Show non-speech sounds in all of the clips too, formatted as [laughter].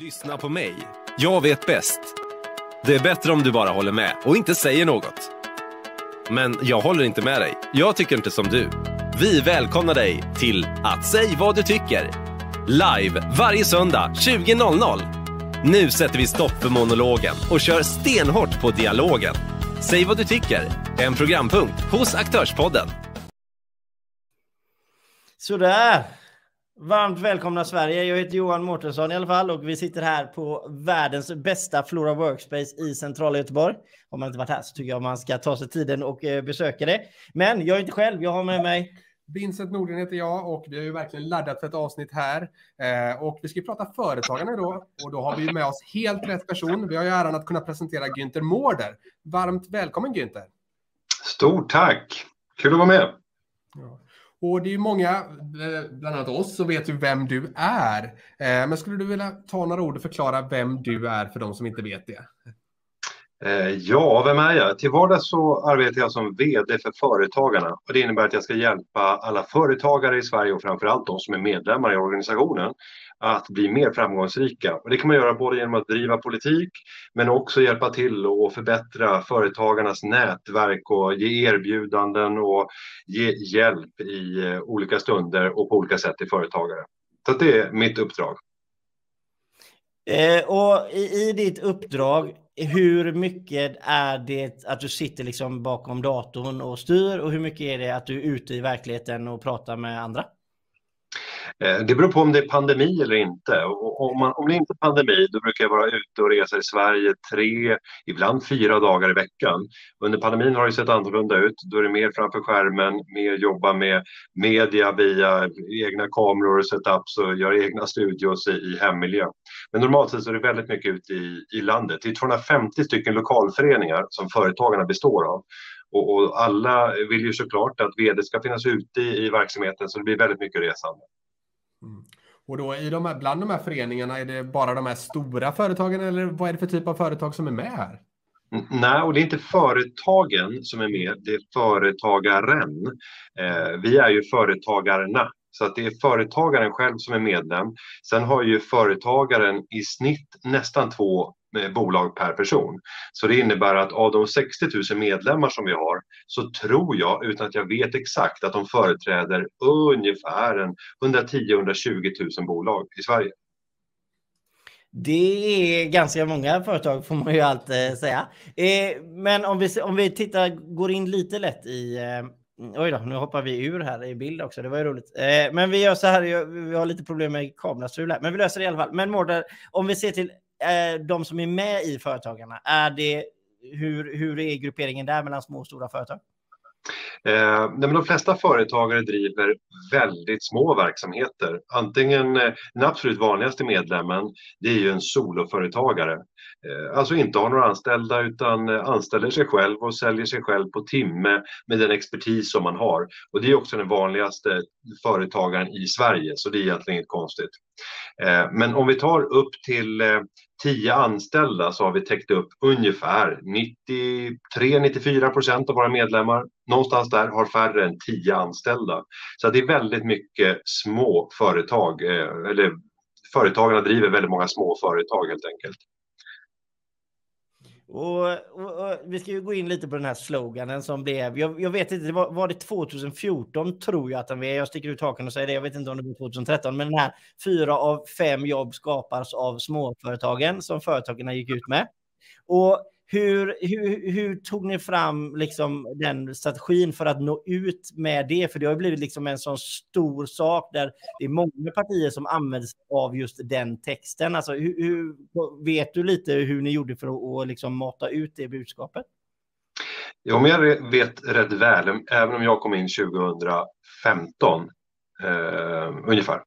Lyssna på mig. Jag vet bäst. Det är bättre om du bara håller med och inte säger något. Men jag håller inte med dig. Jag tycker inte som du. Vi välkomnar dig till att säg vad du tycker. Live varje söndag 20.00. Nu sätter vi stopp för monologen och kör stenhårt på dialogen. Säg vad du tycker. En programpunkt hos Aktörspodden. Sådär. Varmt välkomna Sverige. Jag heter Johan Mårtensson i alla fall och vi sitter här på världens bästa Flora Workspace i centrala Göteborg. Om man inte varit här så tycker jag man ska ta sig tiden och eh, besöka det. Men jag är inte själv. Jag har med mig Vincent Nordgren heter jag och vi har ju verkligen laddat för ett avsnitt här. Eh, och vi ska prata företagande då och då har vi med oss helt rätt person. Vi har ju äran att kunna presentera Günther Mårder. Varmt välkommen Günther! Stort tack! Kul att vara med! Ja. Och det är ju många, eh, bland annat oss, som vet ju vem du är. Eh, men skulle du vilja ta några ord och förklara vem du är för de som inte vet det? Eh, ja, vem är jag? Till vardags så arbetar jag som VD för Företagarna. Och det innebär att jag ska hjälpa alla företagare i Sverige och framförallt de som är medlemmar i organisationen att bli mer framgångsrika. Och det kan man göra både genom att driva politik men också hjälpa till och förbättra företagarnas nätverk och ge erbjudanden och ge hjälp i eh, olika stunder och på olika sätt till företagare. Så det är mitt uppdrag. Eh, och i, i, ditt uppdrag, hur mycket är det att du sitter liksom bakom datorn och styr och hur mycket är det att du är ute i verkligheten och pratar med andra? Eh, det beror på om det är pandemi eller inte. Om, man, om det inte är pandemi då brukar jag vara ute och resa i Sverige tre, ibland fyra dagar i veckan. Under pandemin har det sett annorlunda ut. Då är det mer framför skärmen, mer jobba med media via egna kameror och setups och göra egna studios i, i hemmiljö. Men normalt sett så är det väldigt mycket ute i, i landet. Det är 250 stycken lokalföreningar som företagarna består av. Och, och, alla vill ju såklart att vd ska finnas ute i, i verksamheten så det blir väldigt mycket resande. Mm. Och då i de här, bland de här föreningarna, är det bara de här stora företagen eller vad är det för typ av företag som är med här? Nej, och det är inte företagen som är med, det är företagaren. Eh, vi är ju företagarna, så att det är företagaren själv som är medlem. Sen har ju företagaren i snitt nästan två Eh, bolag per person. Så det innebär att av de 60 000 medlemmar som vi har så tror jag, utan att jag vet exakt, att de företräder ungefär 110-120 000 bolag i Sverige. Det är ganska många företag får man ju alltid eh, säga. Eh, men om vi, om vi tittar, går in lite lätt i Oj då, nu hoppar vi ur här i bild också. Det var ju roligt. Men vi gör så här. Vi har lite problem med kamerastrul här, men vi löser det i alla fall. Men Mårder, om vi ser till Eh, de som är med i Företagarna, är det, hur, hur är grupperingen där mellan små och stora företag? Eh, de flesta företagare driver väldigt små verksamheter. Antingen eh, den absolut vanligaste medlemmen, det är ju en soloföretagare. Eh, alltså inte har några anställda utan eh, anställer sig själv och säljer sig själv på timme med den expertis som man har. Och det är också den vanligaste företagaren i Sverige, så det är egentligen inget konstigt. Eh, men om vi tar upp till eh, 10 anställda så har vi täckt upp ungefär 93-94 procent av våra medlemmar. Någonstans där har färre än 10 anställda. Så det är väldigt mycket små företag, eh, eller företagarna driver väldigt många små företag helt enkelt. Och, och, och, vi ska ju gå in lite på den här sloganen som blev. Jag, jag vet inte, det var, var, det 2014 tror jag att den var. Jag sticker ut hakan och säger det. Jag vet inte om det var 2013, men den här fyra av fem jobb skapas av småföretagen som företagen gick ut med. Och hur, hur, hur, tog ni fram liksom den strategin för att nå ut med det? För det har blivit liksom en sån stor sak där det är många partier som använder av just den texten. Alltså, hur, hur vet du lite hur ni gjorde för att liksom mata ut det budskapet? Ja, men jag vet rätt väl, även om jag kom in 2015 Eh, ungefär.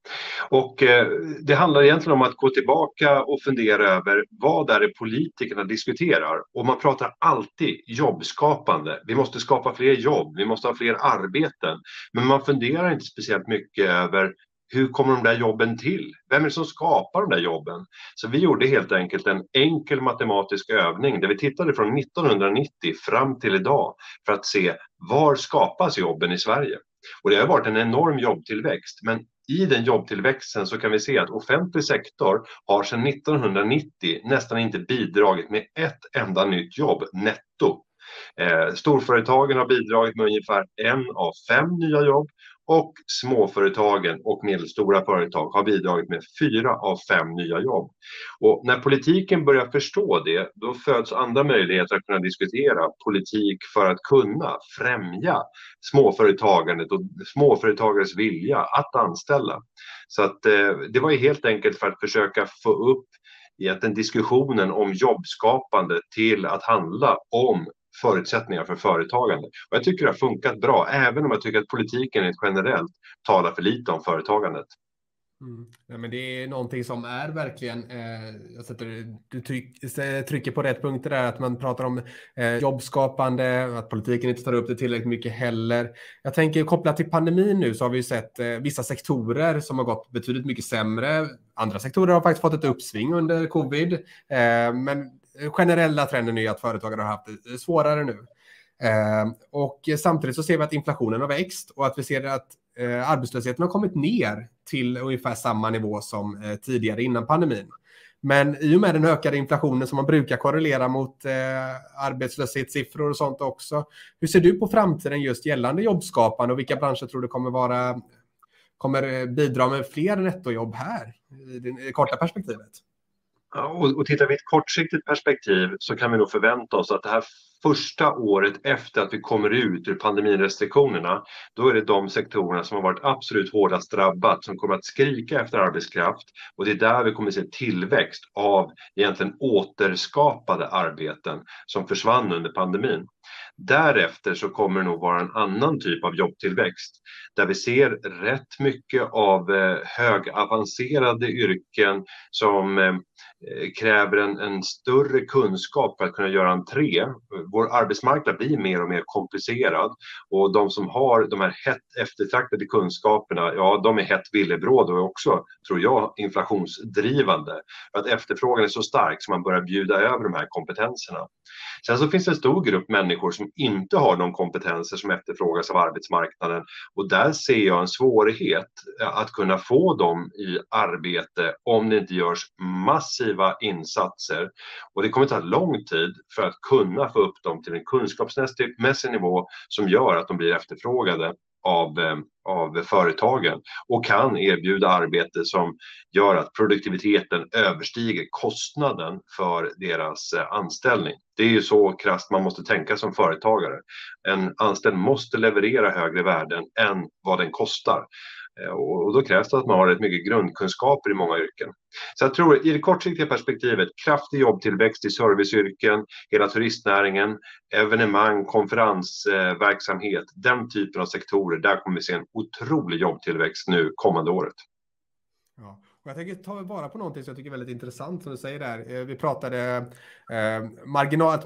Och eh, det handlar egentligen om att gå tillbaka och fundera över vad är det politikerna diskuterar? Och man pratar alltid jobbskapande. Vi måste skapa fler jobb, vi måste ha fler arbeten. Men man funderar inte speciellt mycket över hur kommer de där jobben till? Vem är det som skapar de där jobben? Så vi gjorde helt enkelt en enkel matematisk övning där vi tittade från 1990 fram till idag för att se var skapas jobben i Sverige? Och det har varit en enorm jobbtillväxt. Men i den jobbtillväxten så kan vi se att offentlig sektor har sedan 1990 nästan inte bidragit med ett enda nytt jobb netto. Eh, storföretagen har bidragit med ungefär en av fem nya jobb och småföretagen och medelstora företag har bidragit med fyra av fem nya jobb. Och när politiken börjar förstå det, då föds andra möjligheter att kunna diskutera politik för att kunna främja småföretagandet och småföretagares vilja att anställa. Så att eh, det var ju helt enkelt för att försöka få upp egentligen diskussionen om jobbskapande till att handla om förutsättningar för företagande. Och jag tycker det har funkat bra, även om jag tycker att politiken generellt talar för lite om företagandet. Mm. Ja, men det är någonting som är verkligen, eh, jag sätter, du tryck, eh, trycker på rätt punkter där, att man pratar om eh, jobbskapande, att politiken inte tar upp det tillräckligt mycket heller. Jag tänker kopplat till pandemin nu så har vi sett eh, vissa sektorer som har gått betydligt mycket sämre. Andra sektorer har faktiskt fått ett uppsving under covid, eh, men Eh, generella trenden är att företagare har haft det svårare nu. Eh, och samtidigt så ser vi att inflationen har växt och att vi ser att eh, arbetslösheten har kommit ner till ungefär samma nivå som eh, tidigare innan pandemin. Men i och med den ökade inflationen som man brukar korrelera mot eh, arbetslöshetssiffror och sånt också. Hur ser du på framtiden just gällande jobbskapande och vilka branscher tror du kommer vara kommer eh, bidra med fler nettojobb här i det korta perspektivet? Och, och tittar vi i ett kortsiktigt perspektiv så kan vi nog förvänta oss att det här första året efter att vi kommer ut ur pandemirestriktionerna, då är det de sektorerna som har varit absolut hårdast drabbat som kommer att skrika efter arbetskraft och det är där vi kommer att se tillväxt av egentligen återskapade arbeten som försvann under pandemin. Därefter så kommer det nog vara en annan typ av jobbtillväxt där vi ser rätt mycket av eh, högavancerade yrken som eh, Eh, kräver en, en, större kunskap för att kunna göra entré. Vår arbetsmarknad blir mer och mer komplicerad och de som har de här hett eftertraktade kunskaperna, ja, de är hett villebråd och också, tror jag, inflationsdrivande. För att efterfrågan är så stark så man börjar bjuda över de här kompetenserna. Sen så finns det en stor grupp människor som inte har de kompetenser som efterfrågas av arbetsmarknaden och där ser jag en svårighet att kunna få dem i arbete om det inte görs massiva insatser. Och det kommer ta lång tid för att kunna få upp dem till en kunskapsmässig nivå som gör att de blir efterfrågade av, eh, av företagen och kan erbjuda arbete som gör att produktiviteten överstiger kostnaden för deras eh, anställning. Det är ju så krasst man måste tänka som företagare. En anställd måste leverera högre värden än vad den kostar. Eh, och då krävs det att man har rätt mycket grundkunskaper i många yrken. Så jag tror i det kortsiktiga perspektivet, kraftig jobbtillväxt i serviceyrken, hela turistnäringen, evenemang, konferensverksamhet, den typen av sektorer, där kommer vi se en otrolig jobbtillväxt nu kommande året. Ja. Och jag tänker ta vara på någonting som jag tycker är väldigt intressant som du säger där. Eh, vi pratade eh, marginal, att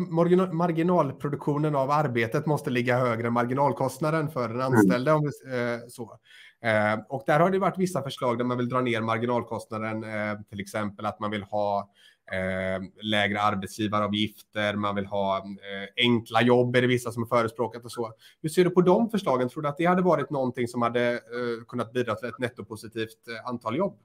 marginalproduktionen av arbetet måste ligga högre än marginalkostnaden för den anställde. Mm. Om vi, eh, så. Eh, och där har det varit vissa förslag där man vill dra ner marginalkostnaden, eh, till exempel att man vill ha eh, lägre arbetsgivaravgifter, man vill ha eh, enkla jobb, är det vissa som har förespråkat och så. Hur ser du på de förslagen? Tror du att det hade varit någonting som hade eh, kunnat bidra till ett nettopositivt eh, antal jobb?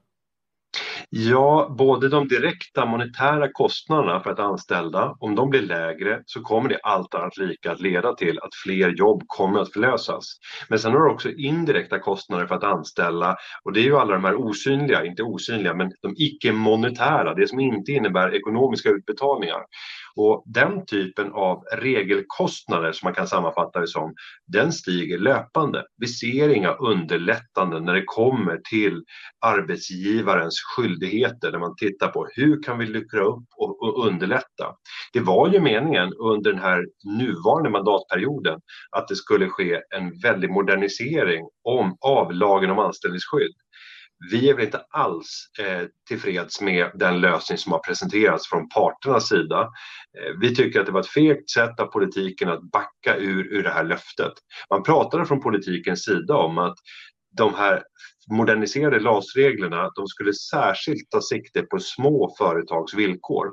Ja, både de direkta monetära kostnaderna för att anställa, om de blir lägre så kommer det allt annat lika att leda till att fler jobb kommer att förlösas. Men sen har du också indirekta kostnader för att anställa och det är ju alla de här osynliga, inte osynliga, men de icke-monetära, det som inte innebär ekonomiska utbetalningar. Och den typen av regelkostnader som man kan sammanfatta det som, den stiger löpande. Vi ser inga underlättanden när det kommer till arbetsgivarens skyldigheter när man tittar på hur kan vi luckra upp och, och underlätta. Det var ju meningen under den här nuvarande mandatperioden att det skulle ske en väldig modernisering om, av lagen om anställningsskydd. Vi är väl inte alls eh, tillfreds med den lösning som har presenterats från parternas sida. Eh, vi tycker att det var ett fegt sätt av politiken att backa ur, ur det här löftet. Man pratade från politikens sida om att de här moderniserade LAS-reglerna, de skulle särskilt ta sikte på små företags villkor.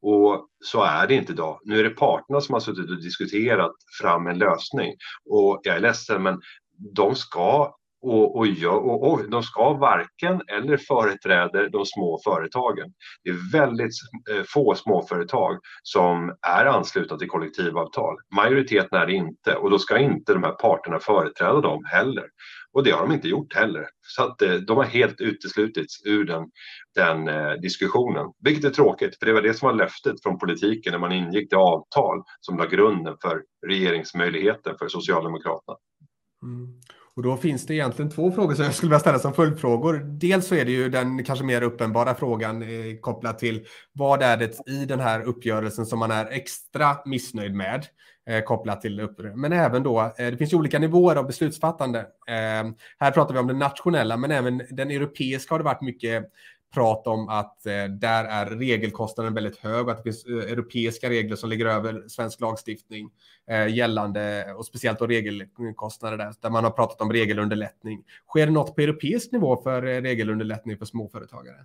Och så är det inte idag. Nu är det parterna som har suttit och diskuterat fram en lösning. Och jag är ledsen, men de ska och, och, och, och, de ska varken eller företräder de små företagen. Det är väldigt eh, få småföretag som är anslutna till kollektivavtal. Majoriteten är det inte och då ska inte de här parterna företräda dem heller. Och det har de inte gjort heller. Så att eh, de har helt uteslutits ur den, den eh, diskussionen. Vilket är tråkigt, för det var det som var löftet från politiken när man ingick det avtal som la grunden för regeringsmöjligheten för Socialdemokraterna. Mm. Och då finns det egentligen två frågor som jag skulle vilja ställa som följdfrågor. Dels så är det ju den kanske mer uppenbara frågan eh, kopplat till vad är det i den här uppgörelsen som man är extra missnöjd med eh, kopplat till uppgörelsen. Men även då, eh, det finns ju olika nivåer av beslutsfattande. Eh, här pratar vi om det nationella, men även den europeiska har det varit mycket prat om att eh, där är regelkostnaden väldigt hög och att det finns eh, europeiska regler som ligger över svensk lagstiftning eh, gällande och speciellt då regelkostnader där, där man har pratat om regelunderlättning. Sker det något på europeisk nivå för eh, regelunderlättning för småföretagare?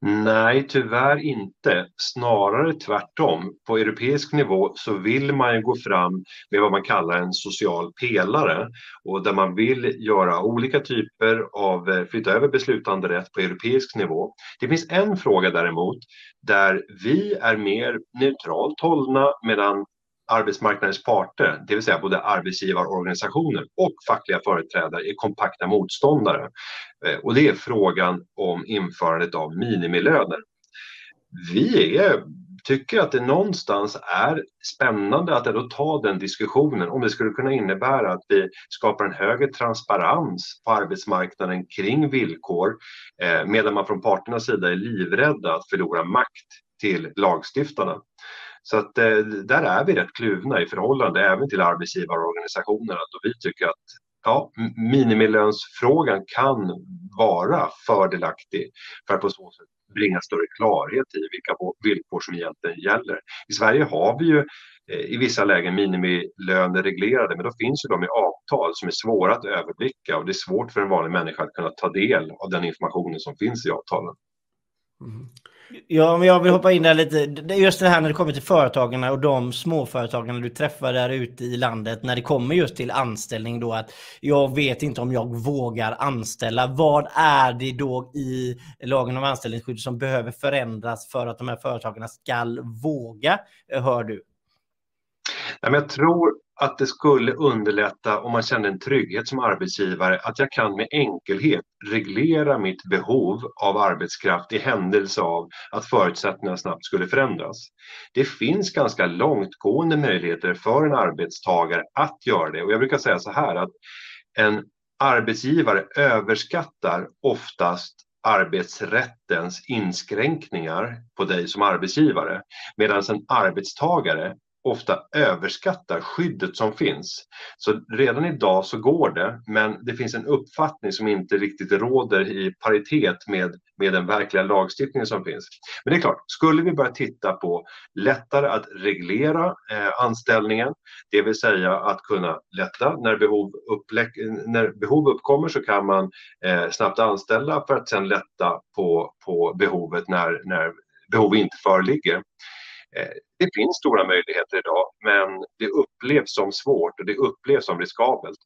Nej, tyvärr inte. Snarare tvärtom. På europeisk nivå så vill man ju gå fram med vad man kallar en social pelare och där man vill göra olika typer av, eh, flytta över beslutanderätt på europeisk nivå. Det finns en fråga däremot där vi är mer neutralt hållna medan arbetsmarknadens parter, det vill säga både arbetsgivarorganisationer och fackliga företrädare, är kompakta motståndare. Eh, och det är frågan om införandet av minimilöner. Vi är, tycker att det någonstans är spännande att ändå ta den diskussionen om det skulle kunna innebära att vi skapar en högre transparens på arbetsmarknaden kring villkor eh, medan man från parternas sida är livrädda att förlora makt till lagstiftarna. Så att eh, där är vi rätt kluvna i förhållande även till arbetsgivarorganisationerna då vi tycker att ja, minimilönsfrågan kan vara fördelaktig för att på så sätt bringa större klarhet i vilka villkor som egentligen gäller. I Sverige har vi ju eh, i vissa lägen minimilöner reglerade, men då finns ju de i avtal som är svåra att överblicka och det är svårt för en vanlig människa att kunna ta del av den informationen som finns i avtalen. Mm. Ja, men jag vill hoppa in där lite. Just det här när det kommer till företagarna och de småföretagarna du träffar där ute i landet när det kommer just till anställning då att jag vet inte om jag vågar anställa. Vad är det då i lagen om anställningsskydd som behöver förändras för att de här företagarna ska våga, hör du? Jag tror att det skulle underlätta om man kände en trygghet som arbetsgivare att jag kan med enkelhet reglera mitt behov av arbetskraft i händelse av att förutsättningarna snabbt skulle förändras. Det finns ganska långtgående möjligheter för en arbetstagare att göra det och jag brukar säga så här att en arbetsgivare överskattar oftast arbetsrättens inskränkningar på dig som arbetsgivare medan en arbetstagare ofta överskattar skyddet som finns. Så redan idag så går det, men det finns en uppfattning som inte riktigt råder i paritet med, med den verkliga lagstiftningen som finns. Men det är klart, skulle vi börja titta på lättare att reglera eh, anställningen, det vill säga att kunna lätta när behov, när behov uppkommer så kan man eh, snabbt anställa för att sedan lätta på, på behovet när, när behov inte föreligger. Eh, det finns stora möjligheter idag, men det upplevs som svårt och det upplevs som riskabelt.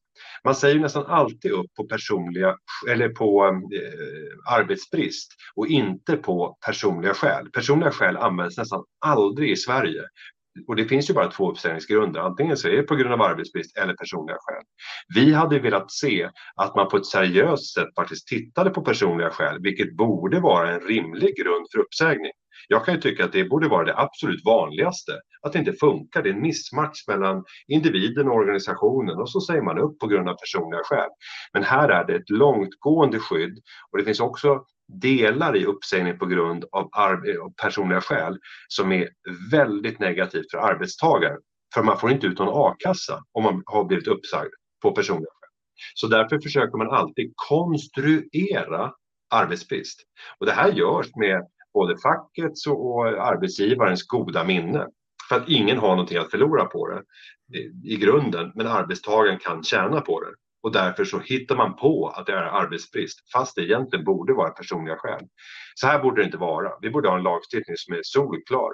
Man säger nästan alltid upp på personliga eller på eh, arbetsbrist och inte på personliga skäl. Personliga skäl används nästan aldrig i Sverige. Och det finns ju bara två uppsägningsgrunder. Antingen så är det på grund av arbetsbrist eller personliga skäl. Vi hade velat se att man på ett seriöst sätt faktiskt tittade på personliga skäl, vilket borde vara en rimlig grund för uppsägning. Jag kan ju tycka att det borde vara det absolut vanligaste, att det inte funkar. Det är en missmatch mellan individen och organisationen och så säger man upp på grund av personliga skäl. Men här är det ett långtgående skydd och det finns också delar i uppsägning på grund av personliga skäl som är väldigt negativt för arbetstagaren. För man får inte ut någon a-kassa om man har blivit uppsagd på personliga skäl. Så därför försöker man alltid konstruera arbetsbrist. Och det här görs med både fackets och arbetsgivarens goda minne. För att ingen har någonting att förlora på det i grunden, men arbetstagaren kan tjäna på det. Och därför så hittar man på att det är arbetsbrist, fast det egentligen borde vara personliga skäl. Så här borde det inte vara. Vi borde ha en lagstiftning som är solklar.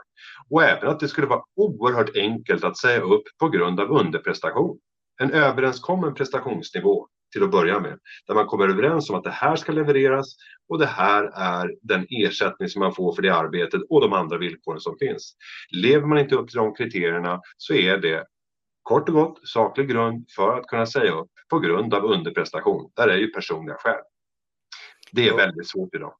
Och även att det skulle vara oerhört enkelt att säga upp på grund av underprestation. En överenskommen prestationsnivå till att börja med. Där man kommer överens om att det här ska levereras och det här är den ersättning som man får för det arbetet och de andra villkoren som finns. Lever man inte upp till de kriterierna så är det kort och gott saklig grund för att kunna säga upp på grund av underprestation. Där är ju personliga skäl. Det är väldigt svårt idag.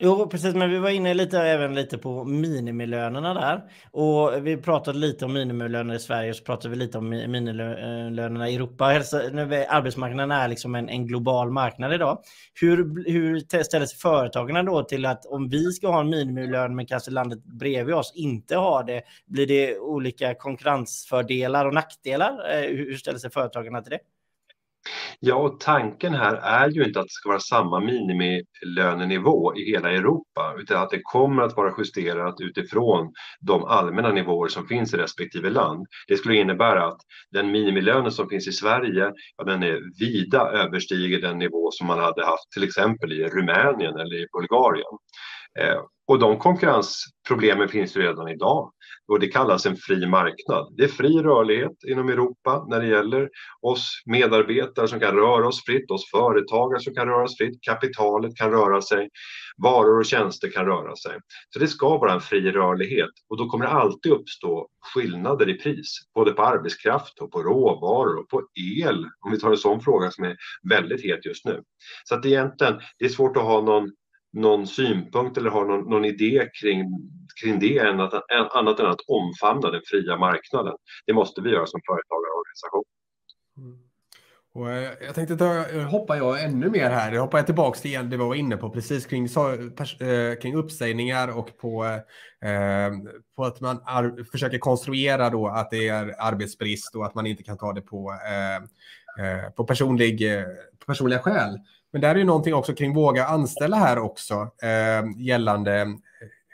Jo, precis, men vi var inne lite även lite på minimilönerna där och vi pratade lite om minimilöner i Sverige och så pratade vi lite om minimilönerna i Europa. Alltså, arbetsmarknaden är liksom en, en global marknad idag. Hur, hur ställer sig företagen då till att om vi ska ha en minimilön men kanske landet bredvid oss inte har det, blir det olika konkurrensfördelar och nackdelar? Eh, hur ställer sig företagarna till det? Ja, och tanken här är ju inte att det ska vara samma minimilönenivå i hela Europa, utan att det kommer att vara justerat utifrån de allmänna nivåer som finns i respektive land. Det skulle innebära att den minimilönen som finns i Sverige, ja, den är vida överstiger den nivå som man hade haft till exempel i Rumänien eller i Bulgarien. Eh, och de konkurrensproblemen finns ju redan idag och det kallas en fri marknad. Det är fri rörlighet inom Europa när det gäller oss medarbetare som kan röra oss fritt, oss företagare som kan röra sig fritt, kapitalet kan röra sig, varor och tjänster kan röra sig. Så det ska vara en fri rörlighet och då kommer det alltid uppstå skillnader i pris, både på arbetskraft och på råvaror och på el, om vi tar en sån fråga som är väldigt het just nu. Så att egentligen, det är svårt att ha någon någon synpunkt eller har någon, någon idé kring, kring det än att, annat än att omfamna den fria marknaden. Det måste vi göra som företagarorganisation. Mm. Och eh, jag tänkte ta, eh, hoppar jag ännu mer här. Jag hoppar tillbaka till det vi var inne på precis kring, eh, kring uppsägningar och på, eh, på att man ar, försöker konstruera då att det är arbetsbrist och att man inte kan ta det på, eh, eh på, personlig, eh, på personliga skäl. Men där är ju någonting också kring våga anställa här också eh, gällande eh,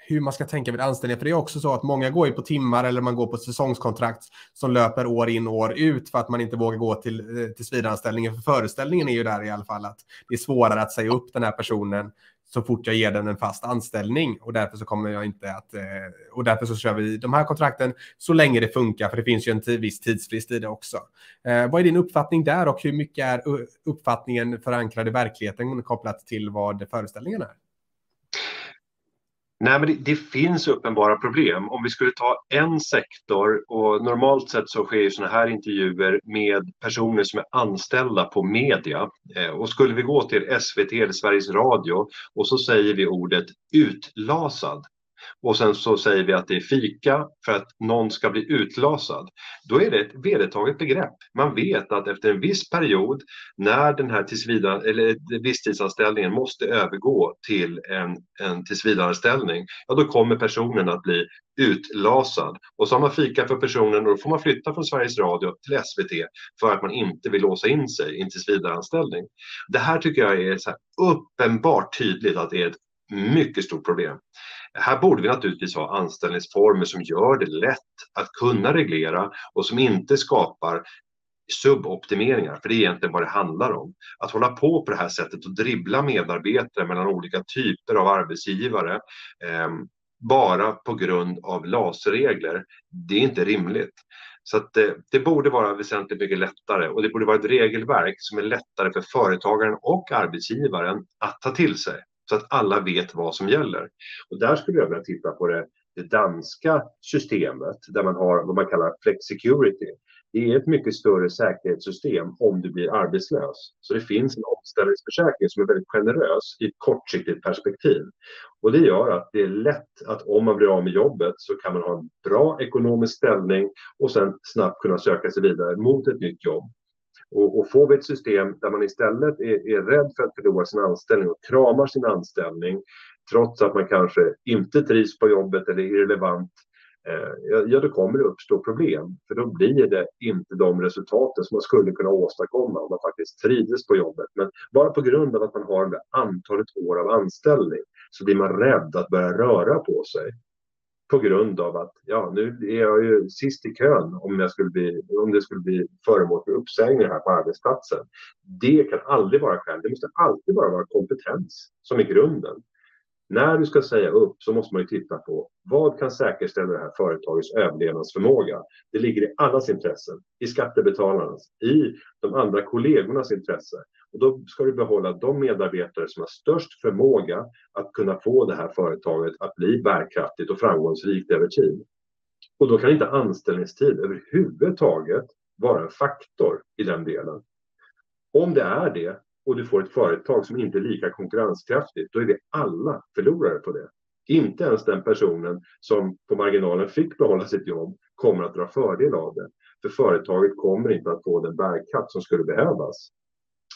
hur man ska tänka vid anställning. För det är också så att många går ju på timmar eller man går på säsongskontrakt som löper år in och år ut för att man inte vågar gå till eh, tillsvidareanställningen. För föreställningen är ju där i alla fall att det är svårare att säga upp den här personen så fort jag ger den en fast anställning och därför så kommer jag inte att eh, och därför så kör vi de här kontrakten så länge det funkar för det finns ju en viss tidsfrist i det också. Eh, vad är din uppfattning där och hur mycket är uppfattningen förankrad i verkligheten kopplat till vad föreställningen är? Nej, men det, det, finns uppenbara problem. Om vi skulle ta en sektor och normalt sett så sker sådana här intervjuer med personer som är anställda på media. Eh, och skulle vi gå till SVT eller Sveriges Radio och så säger vi ordet utlasad och sen så säger vi att det är fika för att någon ska bli utlasad. Då är det ett vedertaget begrepp. Man vet att efter en viss period när den här tillsvidare, eller visstidsanställningen måste övergå till en, en tillsvidareanställning, ja då kommer personen att bli utlasad. Och så har man fika för personen och då får man flytta från Sveriges Radio till SVT för att man inte vill låsa in sig i en tillsvidareanställning. Det här tycker jag är så uppenbart tydligt att det är ett mycket stort problem. Här borde vi naturligtvis ha anställningsformer som gör det lätt att kunna reglera och som inte skapar suboptimeringar, för det är egentligen vad det handlar om. Att hålla på på det här sättet och dribbla medarbetare mellan olika typer av arbetsgivare eh, bara på grund av LAS-regler, det är inte rimligt. Så att det, det, borde vara väsentligt mycket lättare och det borde vara ett regelverk som är lättare för företagaren och arbetsgivaren att ta till sig så att alla vet vad som gäller. Och där skulle jag vilja titta på det, det danska systemet där man har vad man kallar flexicurity. Det är ett mycket större säkerhetssystem om du blir arbetslös. Så det finns en omställningsförsäkring som är väldigt generös i ett kortsiktigt perspektiv. Och det gör att det är lätt att om man blir av med jobbet så kan man ha en bra ekonomisk ställning och sen snabbt kunna söka sig vidare mot ett nytt jobb. Och, och får vi ett system där man istället är, är rädd för att förlora sin anställning och kramar sin anställning trots att man kanske inte trivs på jobbet eller är irrelevant, eh, ja då kommer det uppstå problem. För då blir det inte de resultaten som man skulle kunna åstadkomma om man faktiskt trivdes på jobbet. Men bara på grund av att man har det antalet år av anställning så blir man rädd att börja röra på sig på grund av att ja, nu är jag ju sist i kön om, jag skulle bli, om det skulle bli föremål för uppsägning här på arbetsplatsen. Det kan aldrig vara skäl. Det måste alltid bara vara kompetens som är grunden. När du ska säga upp så måste man ju titta på vad kan säkerställa det här företagets överlevnadsförmåga? Det ligger i allas intressen, i skattebetalarnas, i de andra kollegornas intresse. Och då ska du behålla de medarbetare som har störst förmåga att kunna få det här företaget att bli bärkraftigt och framgångsrikt över tid. Och då kan inte anställningstid överhuvudtaget vara en faktor i den delen. Om det är det och du får ett företag som inte är lika konkurrenskraftigt, då är vi alla förlorare på det. Inte ens den personen som på marginalen fick behålla sitt jobb kommer att dra fördel av det. För företaget kommer inte att få den bärkraft som skulle behövas.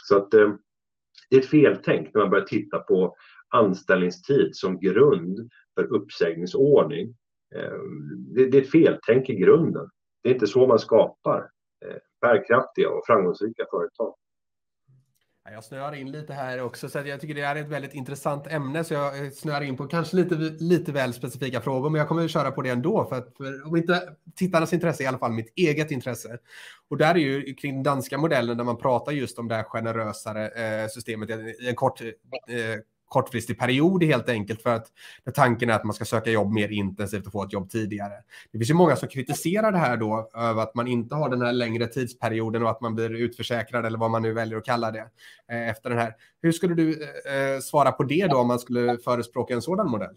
Så att eh, det är ett feltänk när man börjar titta på anställningstid som grund för uppsägningsordning. Eh, det, det, är ett feltänk i grunden. Det är inte så man skapar eh, bärkraftiga och framgångsrika företag. Jag snöar in lite här också, så jag tycker det är ett väldigt intressant ämne, så jag eh, snöar in på kanske lite, lite väl specifika frågor, men jag kommer att köra på det ändå, för att för, om inte tittarnas intresse, i alla fall mitt eget intresse. Och där är ju kring den danska modellen, där man pratar just om det här generösare eh, systemet i en kort eh, kortfristig period helt enkelt för att tanken är att man ska söka jobb mer intensivt och få ett jobb tidigare. Det finns ju många som kritiserar det här då över att man inte har den här längre tidsperioden och att man blir utförsäkrad eller vad man nu väljer att kalla det eh, efter den här. Hur skulle du eh, eh svara på det då om man skulle förespråka en sådan modell?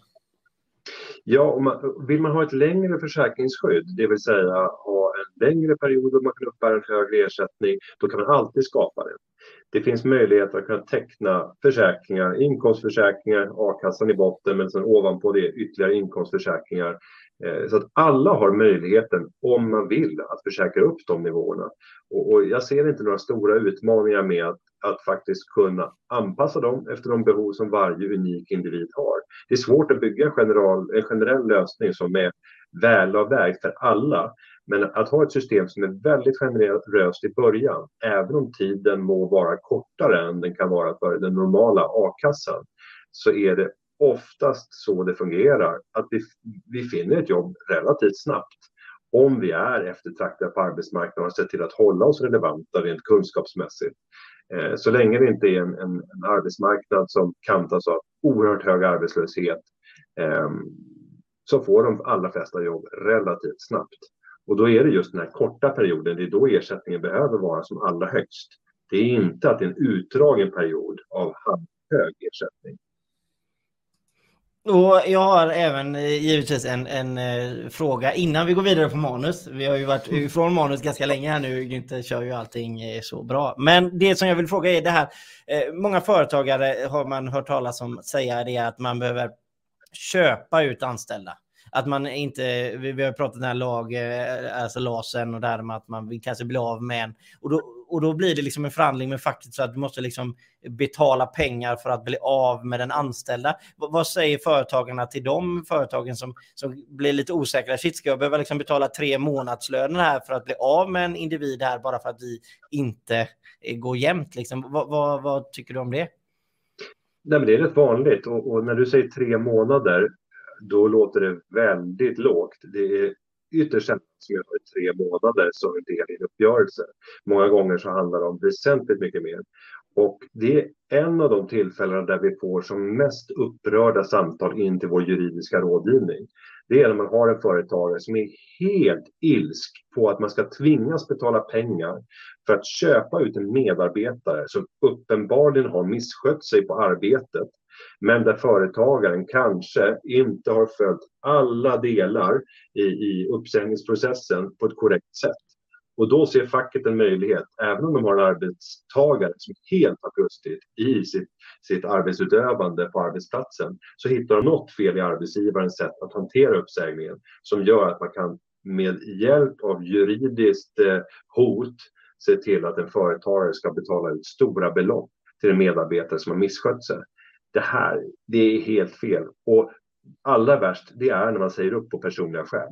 Ja, man, vill man ha ett längre försäkringsskydd, det vill säga ha en längre period och man kan uppbära en högre ersättning, då kan man alltid skapa det. Det finns möjlighet att kunna teckna försäkringar, inkomstförsäkringar, a-kassan i botten, men sen ovanpå det ytterligare inkomstförsäkringar. Eh, så att alla har möjligheten, om man vill, att försäkra upp de nivåerna. Och, jag ser inte några stora utmaningar med att, att faktiskt kunna anpassa dem efter de behov som varje unik individ har. Det är svårt att bygga en, general, en generell lösning som är välavvägd för alla. Men att ha ett system som är väldigt generöst i början, även om tiden må vara kortare än den kan vara för den normala a-kassan, så är det oftast så det fungerar, att vi, vi finner ett jobb relativt snabbt om vi är eftertraktade på arbetsmarknaden och ser till att hålla oss relevanta rent kunskapsmässigt. Eh, så länge det inte är en, en, en arbetsmarknad som kantas av oerhört hög arbetslöshet eh, så får de allra flesta jobb relativt snabbt. Och då är det just den här korta perioden, det är då ersättningen behöver vara som allra högst. Det är inte att det är en utdragen period av hög ersättning. Och jag har även eh, givetvis en, en uh, fråga innan vi går vidare på manus. Vi har ju varit ifrån manus ganska länge här nu. Günther kör ju allting uh, så bra. Men det som jag vill fråga är det här. Uh, många företagare har man hört talas om säga det att man behöver köpa ut anställda. Att man inte, vi har pratat den här lag, eh, alltså LASen och där med att man vill kanske bli av med en. Och då, och då blir det liksom en förhandling med facket så att du måste liksom betala pengar för att bli av med den anställda. vad säger företagarna till de företagen som, som blir lite osäkra? Shit, ska jag behöva liksom betala tre månadslöner här för att bli av med en individ här bara för att vi inte eh, går jämnt? Liksom? Vad, vad tycker du om det? Nej, men det är rätt vanligt och, och, när du säger tre månader då låter det väldigt lågt. Det är ytterst sällan som tre månader som en del i en uppgörelse. Många gånger så handlar det om väsentligt mycket mer. Och det är en av de tillfällen där vi får som mest upprörda samtal in till vår juridiska rådgivning. Det är när man har en företagare som är helt ilsk på att man ska tvingas betala pengar för att köpa ut en medarbetare som uppenbarligen har misskött sig på arbetet men där företagaren kanske inte har följt alla delar i, i uppsägningsprocessen på ett korrekt sätt. Och då ser facket en möjlighet, även om de har en arbetstagare som helt har brustit i sitt, sitt arbetsutövande på arbetsplatsen, så hittar de något fel i arbetsgivarens sätt att hantera uppsägningen som gör att man kan med hjälp av juridiskt eh, hot se till att en företagare ska betala ut stora belopp till en medarbetare som har misskött sig det här, det är helt fel. Och allra värst, det är när man säger upp på personliga skäl.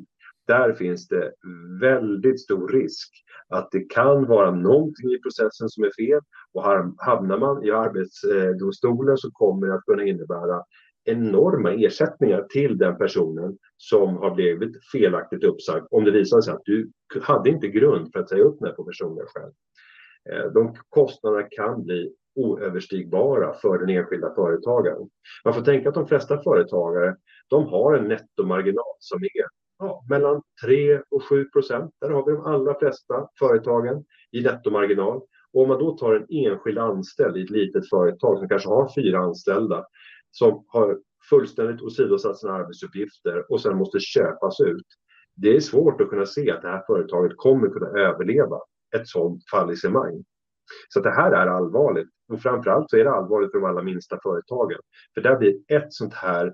Där finns det väldigt stor risk att det kan vara någonting i processen som är fel och hamnar man i Arbetsdomstolen så kommer det att kunna innebära enorma ersättningar till den personen som har blivit felaktigt uppsagd om det visar sig att du hade inte grund för att säga upp mig på personliga skäl. Eh, de kostnaderna kan bli oöverstigbara för den enskilda företagaren. Man får tänka att de flesta företagare de har en nettomarginal som är ja, mellan 3 och 7 procent. Där har vi de allra flesta företagen i nettomarginal. Och om man då tar en enskild anställd i ett litet företag som kanske har fyra anställda som har fullständigt åsidosatt sina arbetsuppgifter och sen måste köpas ut. Det är svårt att kunna se att det här företaget kommer kunna överleva ett sådant fallissemang. Så det här är allvarligt. Och framförallt så är det allvarligt för de allra minsta företagen. För där blir ett sånt här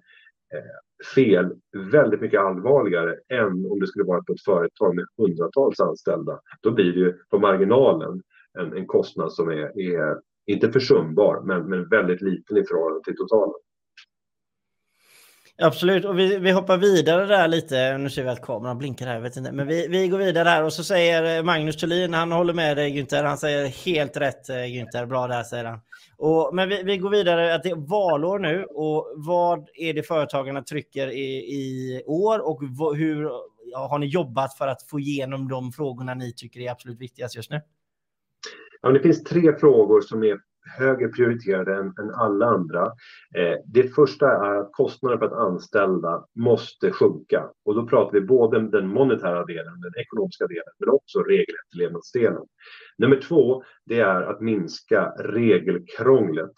eh, fel väldigt mycket allvarligare än om det skulle vara på ett företag med hundratals anställda. Då blir det ju på marginalen en, en kostnad som är, är inte försumbar, men, men väldigt liten i förhållande till totalen. Absolut, och vi, vi hoppar vidare där lite. Nu ser vi att kameran blinkar här, vet inte. Men vi, vi går vidare här och så säger eh, Magnus Thulin, han håller med dig Günther. Han säger helt rätt eh, Günther, bra där säger han. Och, men vi, vi går vidare, att det är valår nu och vad är det företagarna trycker i, i år och hur ja, har ni jobbat för att få igenom de frågorna ni tycker är absolut viktigast just nu? Ja, det finns tre frågor som är högre prioriterade än, än alla andra. Eh, det första är att kostnaden för att anställa måste sjunka. Och då pratar vi både den monetära delen, den ekonomiska delen, men också regelefterlevnadsdelen. Nummer två, det är att minska regelkrånglet.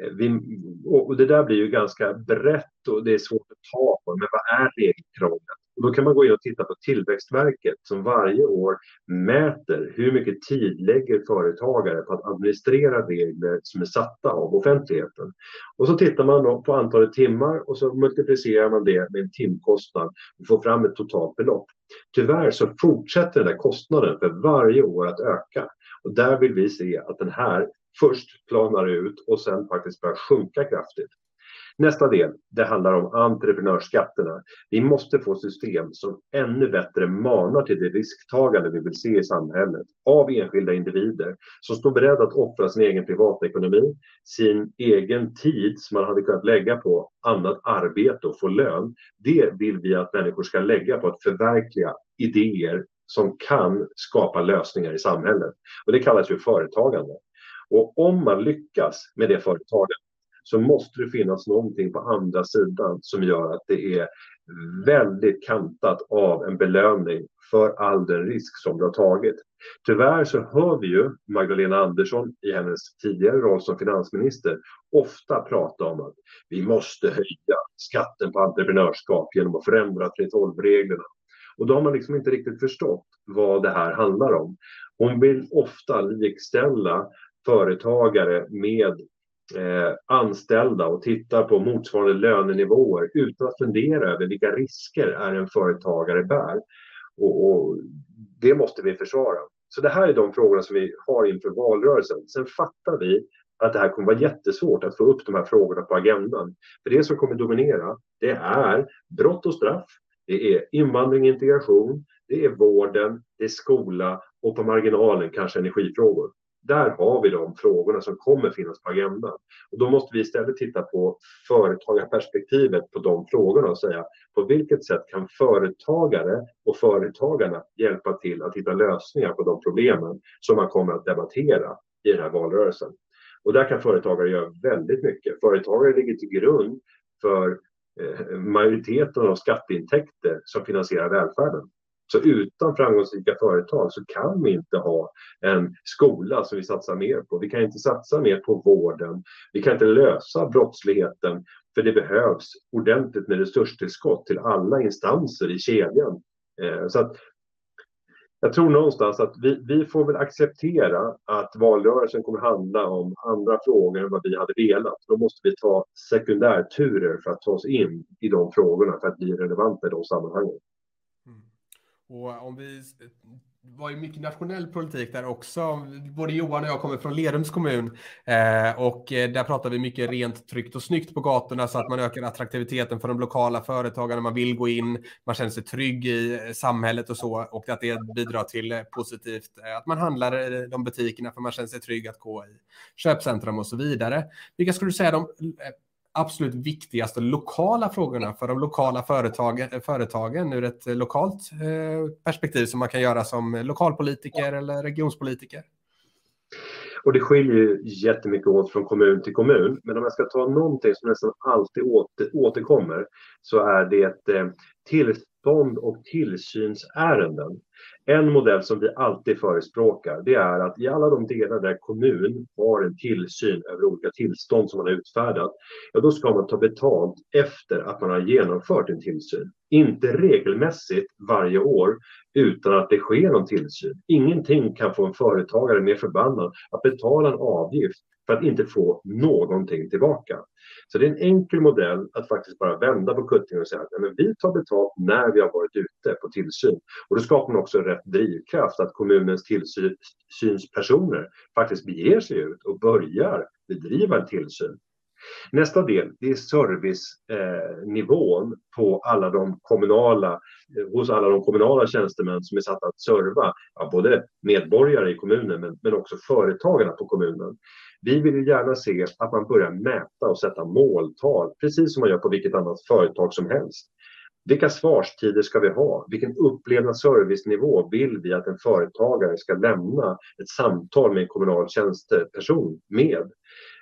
Eh, vi, och det där blir ju ganska brett och det är svårt att ta på, men vad är regelkrångel? Och då kan man gå in och titta på Tillväxtverket som varje år mäter hur mycket tid lägger företagare på att administrera regler som är satta av offentligheten. Och så tittar man då på antalet timmar och så multiplicerar man det med en timkostnad och får fram ett totalt belopp. Tyvärr så fortsätter den där kostnaden för varje år att öka. Och där vill vi se att den här först planar ut och sen faktiskt börjar sjunka kraftigt. Nästa del, det handlar om entreprenörsskatterna. Vi måste få system som ännu bättre manar till det risktagande vi vill se i samhället av enskilda individer som står beredda att offra sin egen privatekonomi, sin egen tid som man hade kunnat lägga på annat arbete och få lön. Det vill vi att människor ska lägga på att förverkliga idéer som kan skapa lösningar i samhället. Och det kallas ju företagande. Och om man lyckas med det företagandet så måste det finnas någonting på andra sidan som gör att det är väldigt kantat av en belöning för all den risk som du har tagit. Tyvärr så hör vi ju Magdalena Andersson i hennes tidigare roll som finansminister ofta prata om att vi måste höja skatten på entreprenörskap genom att förändra 3.12-reglerna. Och då har man liksom inte riktigt förstått vad det här handlar om. Hon vill ofta likställa företagare med Eh, anställda och tittar på motsvarande lönenivåer utan att fundera över vilka risker är en företagare bär. Och, och, det måste vi försvara. Så det här är de frågorna som vi har inför valrörelsen. Sen fattar vi att det här kommer vara jättesvårt att få upp de här frågorna på agendan. För det som kommer dominera, det är brott och straff, det är invandring och integration, det är vården, det är skola och på marginalen kanske energifrågor. Där har vi de frågorna som kommer finnas på agendan. Och då måste vi istället titta på företagarperspektivet på de frågorna och säga på vilket sätt kan företagare och företagarna hjälpa till att hitta lösningar på de problemen som man kommer att debattera i den här valrörelsen. Och där kan företagare göra väldigt mycket. Företagare ligger till grund för eh, majoriteten av skatteintäkter som finansierar välfärden. Så utan framgångsrika företag så kan vi inte ha en skola som vi satsar mer på. Vi kan inte satsa mer på vården. Vi kan inte lösa brottsligheten för det behövs ordentligt med resurstillskott till alla instanser i kedjan. Eh, så att jag tror någonstans att vi, vi får väl acceptera att valrörelsen kommer handla om andra frågor än vad vi hade velat. Då måste vi ta sekundärturer för att ta oss in i de frågorna för att bli relevanta i de sammanhangen. Och om vi var ju mycket nationell politik där också. Både Johan och jag kommer från Lerums kommun eh, och eh, där pratar vi mycket rent, tryggt och snyggt på gatorna så att man ökar attraktiviteten för de lokala företagarna. Man vill gå in, man känner sig trygg i eh, samhället och så och att det bidrar till eh, positivt att man handlar i de butikerna för man känner sig trygg att gå i köpcentrum och så vidare. Vilka skulle du säga de absolut viktigaste lokala frågorna för de lokala företagen, företagen ur ett lokalt eh, perspektiv som man kan göra som lokalpolitiker eller regionspolitiker? Och det skiljer ju jättemycket åt från kommun till kommun. Men om jag ska ta någonting som nästan alltid åter, återkommer så är det eh, tillstånd och tillsynsärenden. En modell som vi alltid förespråkar det är att i alla de delar där kommun har en tillsyn över olika tillstånd som man har utfärdat, ja då ska man ta betalt efter att man har genomfört en tillsyn. Inte regelmässigt varje år utan att det sker någon tillsyn. Ingenting kan få en företagare mer förbannad att betala en avgift för att inte få någonting tillbaka. Så det är en enkel modell att faktiskt bara vända på kuttingen och säga att men vi tar betalt när vi har varit ute på tillsyn. Och då skapar man också rätt drivkraft att kommunens tillsynspersoner faktiskt beger sig ut och börjar bedriva en tillsyn. Nästa del det är servicenivån på alla de kommunala, eh, hos alla de kommunala tjänstemän som är satta att serva ja, både medborgare i kommunen men, men också företagarna på kommunen. Vi vill ju gärna se att man börjar mäta och sätta måltal, precis som man gör på vilket annat företag som helst. Vilka svarstider ska vi ha? Vilken upplevd servicenivå vill vi att en företagare ska lämna ett samtal med en kommunal tjänsteperson med?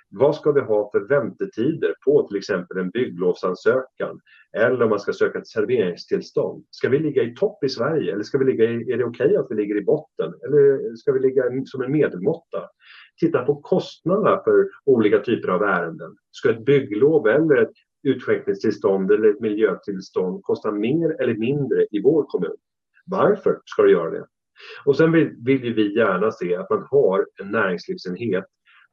Vad ska vi ha för väntetider på till exempel en bygglovsansökan eller om man ska söka ett serveringstillstånd? Ska vi ligga i topp i Sverige eller ska vi ligga i, är det okej okay att vi ligger i botten eller ska vi ligga som en medelmåtta? Titta på kostnaderna för olika typer av ärenden. Ska ett bygglov eller ett utskänkningstillstånd eller ett miljötillstånd kosta mer eller mindre i vår kommun? Varför ska det göra det? Och sen vill, vill vi gärna se att man har en näringslivsenhet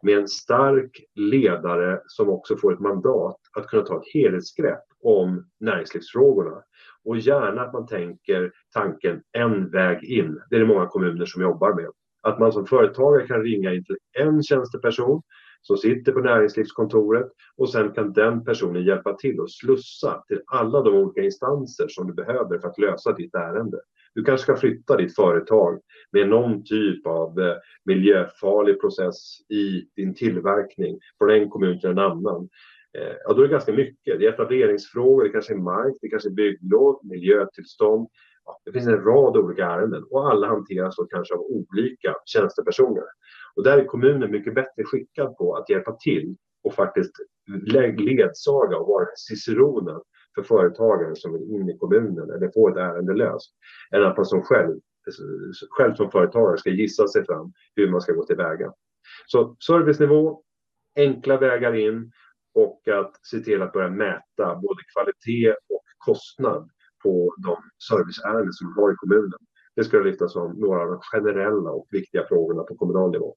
med en stark ledare som också får ett mandat att kunna ta ett helhetsgrepp om näringslivsfrågorna. Och gärna att man tänker tanken en väg in. Det är det många kommuner som jobbar med. Att man som företagare kan ringa in till en tjänsteperson som sitter på näringslivskontoret och sen kan den personen hjälpa till att slussa till alla de olika instanser som du behöver för att lösa ditt ärende. Du kanske ska flytta ditt företag med någon typ av eh, miljöfarlig process i din tillverkning från en kommun till en annan. Eh, ja, då är det ganska mycket. Det är etableringsfrågor, det kanske är mark, det kanske är bygglov, miljötillstånd. Det finns en rad olika ärenden och alla hanteras då kanske av olika tjänstepersoner. Och där är kommunen mycket bättre skickad på att hjälpa till och faktiskt ledsaga och vara ciceronen för företagaren som vill in i kommunen eller få ett ärende löst. Än att man som själv, själv som företagare ska gissa sig fram hur man ska gå tillväga. Så servicenivå, enkla vägar in och att se till att börja mäta både kvalitet och kostnad på de serviceärenden som vi har i kommunen. Det ska lyftas som några av de generella och viktiga frågorna på kommunal nivå.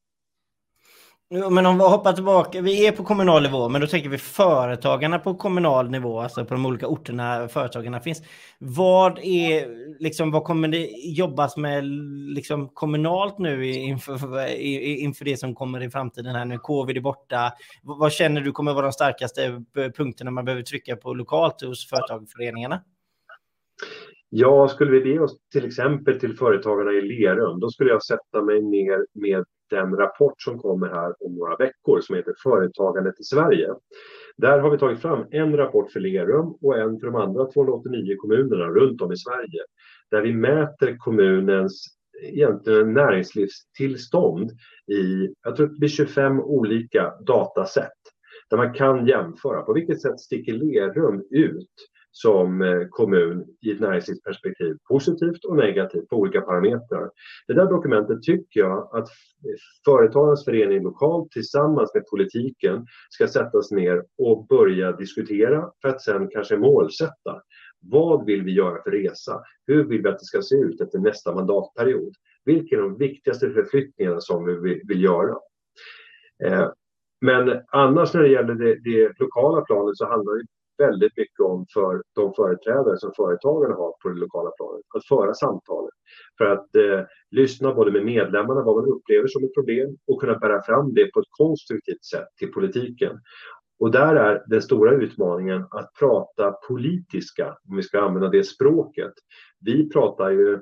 Men om vi hoppar tillbaka, vi är på kommunal nivå, men då tänker vi företagarna på kommunal nivå, alltså på de olika orterna företagarna finns. Vad är liksom, vad kommer det jobbas med liksom kommunalt nu inför, inför det som kommer i framtiden här nu? Covid är borta. Vad känner du kommer vara de starkaste punkterna man behöver trycka på lokalt hos företagsföreningarna? Ja, skulle vi be oss till exempel till företagarna i Lerum, då skulle jag sätta mig ner med den rapport som kommer här om några veckor som heter Företagandet i Sverige. Där har vi tagit fram en rapport för Lerum och en för de andra 289 kommunerna runt om i Sverige. Där vi mäter kommunens egentligen näringslivstillstånd i, jag tror det blir 25 olika datasätt. Där man kan jämföra på vilket sätt sticker Lerum ut som eh, kommun i ett näringslivsperspektiv, positivt och negativt på olika parametrar. Det där dokumentet tycker jag att Företagarnas förening lokalt tillsammans med politiken ska sättas ner och börja diskutera för att sen kanske målsätta. Vad vill vi göra för resa? Hur vill vi att det ska se ut efter nästa mandatperiod? Vilka är de viktigaste förflyttningarna som vi vill göra? Eh, men annars när det gäller det, det lokala planet så handlar det väldigt mycket om för de företrädare som företagarna har på det lokala planet. Att föra samtalet. För att eh, lyssna både med medlemmarna, vad man upplever som ett problem och kunna bära fram det på ett konstruktivt sätt till politiken. Och där är den stora utmaningen att prata politiska, om vi ska använda det språket. Vi pratar ju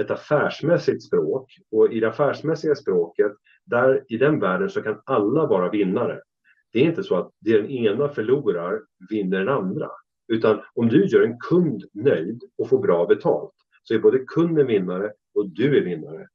ett affärsmässigt språk och i det affärsmässiga språket, där, i den världen så kan alla vara vinnare. Det är inte så att det den ena förlorar vinner den andra. Utan om du gör en kund nöjd och får bra betalt så är både kunden vinnare och du är vinnare.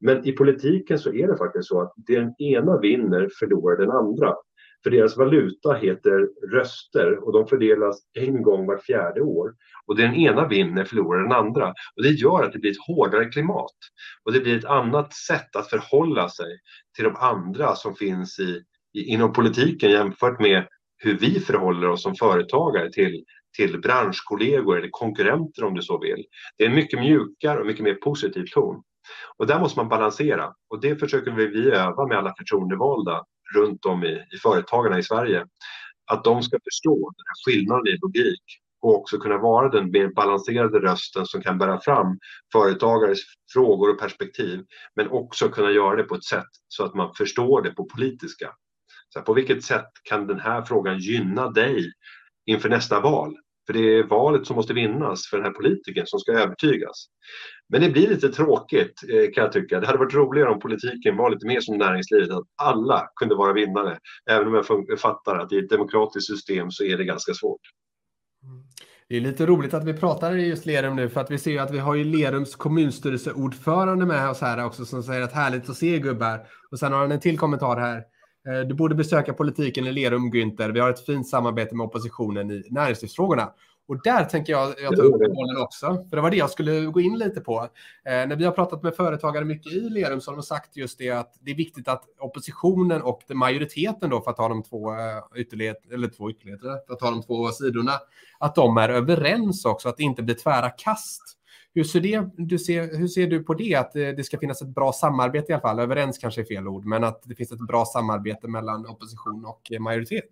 Men i politiken så är det faktiskt så att det den ena vinner förlorar den andra. För deras valuta heter röster och de fördelas en gång vart fjärde år. Och den ena vinner förlorar den andra. Och det gör att det blir ett hårdare klimat. Och det blir ett annat sätt att förhålla sig till de andra som finns i, inom politiken jämfört med hur vi förhåller oss som företagare till, till branschkollegor eller konkurrenter om du så vill. Det är en mycket mjukare och mycket mer positiv ton. Och där måste man balansera och det försöker vi öva med alla förtroendevalda runt om i, i företagarna i Sverige. Att de ska förstå den här skillnaden i logik och också kunna vara den mer balanserade rösten som kan bära fram företagares frågor och perspektiv men också kunna göra det på ett sätt så att man förstår det på politiska. Så här, på vilket sätt kan den här frågan gynna dig inför nästa val? För det är valet som måste vinnas för den här politikern som ska övertygas. Men det blir lite tråkigt eh, kan jag tycka. Det hade varit roligare om politiken var lite mer som näringslivet, att alla kunde vara vinnare. Även om jag fattar att i ett demokratiskt system så är det ganska svårt. Det är lite roligt att vi pratar i just Lerum nu för att vi ser ju att vi har ju Lerums kommunstyrelseordförande med oss här också som säger att härligt att se gubbar. Och sen har han en till kommentar här. Eh, du borde besöka politiken i Lerum, Günther. Vi har ett fint samarbete med oppositionen i näringslivsfrågorna. Och där tänker jag, jag ta upp bollen också, för det var det jag skulle gå in lite på. Eh, när vi har pratat med företagare mycket i Lerum så har de sagt just det att det är viktigt att oppositionen och majoriteten då, för att ta de två eh, ytterligheter, eller två ytterligheter, för att ta de två sidorna, att de är överens också, att det inte blir tvära kast. Hur ser, det, du ser, hur ser du på det, att eh, det ska finnas ett bra samarbete i alla fall? Överens kanske är fel ord, men att det finns ett bra samarbete mellan opposition och eh, majoritet?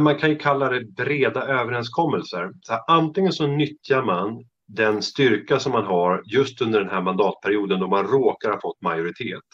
Man kan ju kalla det breda överenskommelser. Så antingen så nyttjar man den styrka som man har just under den här mandatperioden då man råkar ha fått majoritet.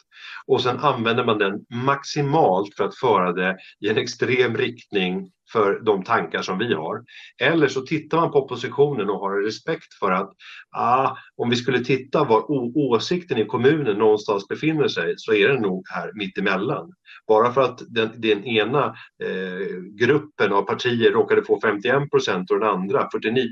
Och sen använder man den maximalt för att föra det i en extrem riktning för de tankar som vi har. Eller så tittar man på oppositionen och har respekt för att ah, om vi skulle titta var åsikten i kommunen någonstans befinner sig så är den nog här mittemellan. Bara för att den, den ena eh, gruppen av partier råkade få 51 procent och den andra 49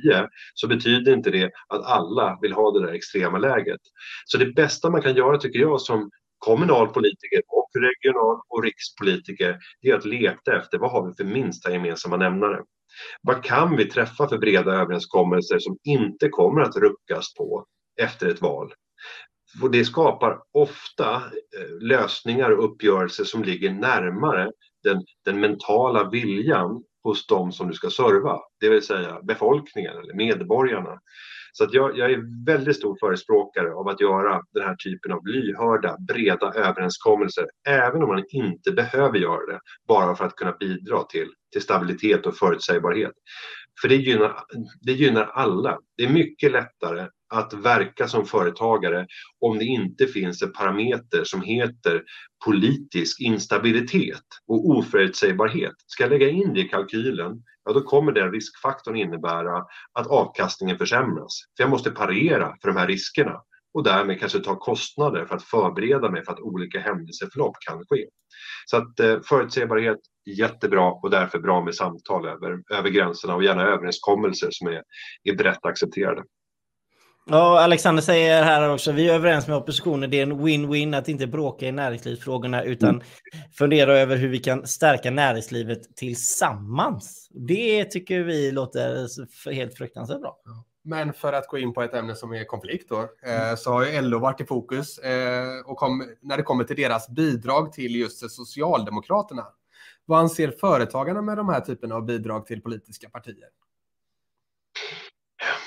så betyder inte det att alla vill ha det där extrema läget. Så det bästa man kan göra tycker jag som kommunalpolitiker och regional och rikspolitiker det är att leta efter vad har vi för minsta gemensamma nämnare. Vad kan vi träffa för breda överenskommelser som inte kommer att ruckas på efter ett val? Och det skapar ofta eh, lösningar och uppgörelser som ligger närmare den, den mentala viljan hos de som du ska serva, det vill säga befolkningen eller medborgarna. Så att jag, jag är väldigt stor förespråkare av att göra den här typen av lyhörda, breda överenskommelser, även om man inte behöver göra det, bara för att kunna bidra till, till stabilitet och förutsägbarhet. För det gynnar, det gynnar alla. Det är mycket lättare att verka som företagare om det inte finns en parameter som heter politisk instabilitet och oförutsägbarhet. Ska jag lägga in det i kalkylen, ja då kommer den riskfaktorn innebära att avkastningen försämras. För jag måste parera för de här riskerna och därmed kanske ta kostnader för att förbereda mig för att olika händelseförlopp kan ske. Så att eh, förutsägbarhet, jättebra och därför bra med samtal över, över gränserna och gärna överenskommelser som är, är brett accepterade. Ja, Alexander säger här också, vi är överens med oppositionen, det är en win-win att inte bråka i näringslivsfrågorna utan mm. fundera över hur vi kan stärka näringslivet tillsammans. Det tycker vi låter helt fruktansvärt bra. Men för att gå in på ett ämne som är konflikt då, eh, mm. så har ju LO varit i fokus eh, och kom, när det kommer till deras bidrag till just Socialdemokraterna. Vad anser företagarna med de här typerna av bidrag till politiska partier?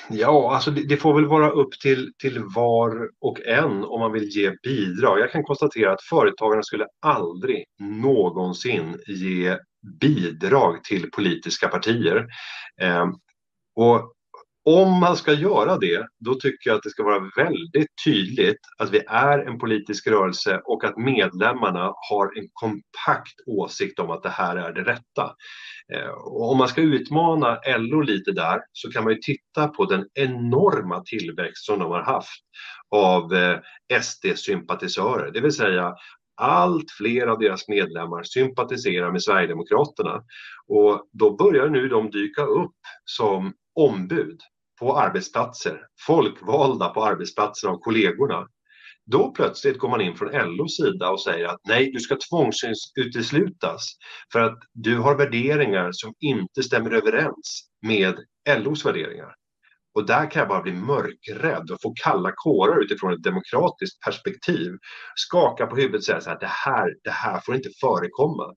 Ja, alltså det, det, får väl vara upp till, till var och en om man vill ge bidrag. Jag kan konstatera att företagarna skulle aldrig någonsin ge bidrag till politiska partier. Eh, och om man ska göra det, då tycker jag att det ska vara väldigt tydligt att vi är en politisk rörelse och att medlemmarna har en kompakt åsikt om att det här är det rätta. Eh, och om man ska utmana LO lite där så kan man ju titta på den enorma tillväxt som de har haft av eh, SD-sympatisörer, det vill säga allt fler av deras medlemmar sympatiserar med Sverigedemokraterna. Och då börjar nu de dyka upp som ombud på arbetsplatser, folkvalda på arbetsplatser av kollegorna. Då plötsligt går man in från LOs sida och säger att nej, du ska tvångsuteslutas för att du har värderingar som inte stämmer överens med LOs värderingar. Och där kan jag bara bli mörkrädd och få kalla kårar utifrån ett demokratiskt perspektiv. Skaka på huvudet och säga så här, det här, det här får inte förekomma.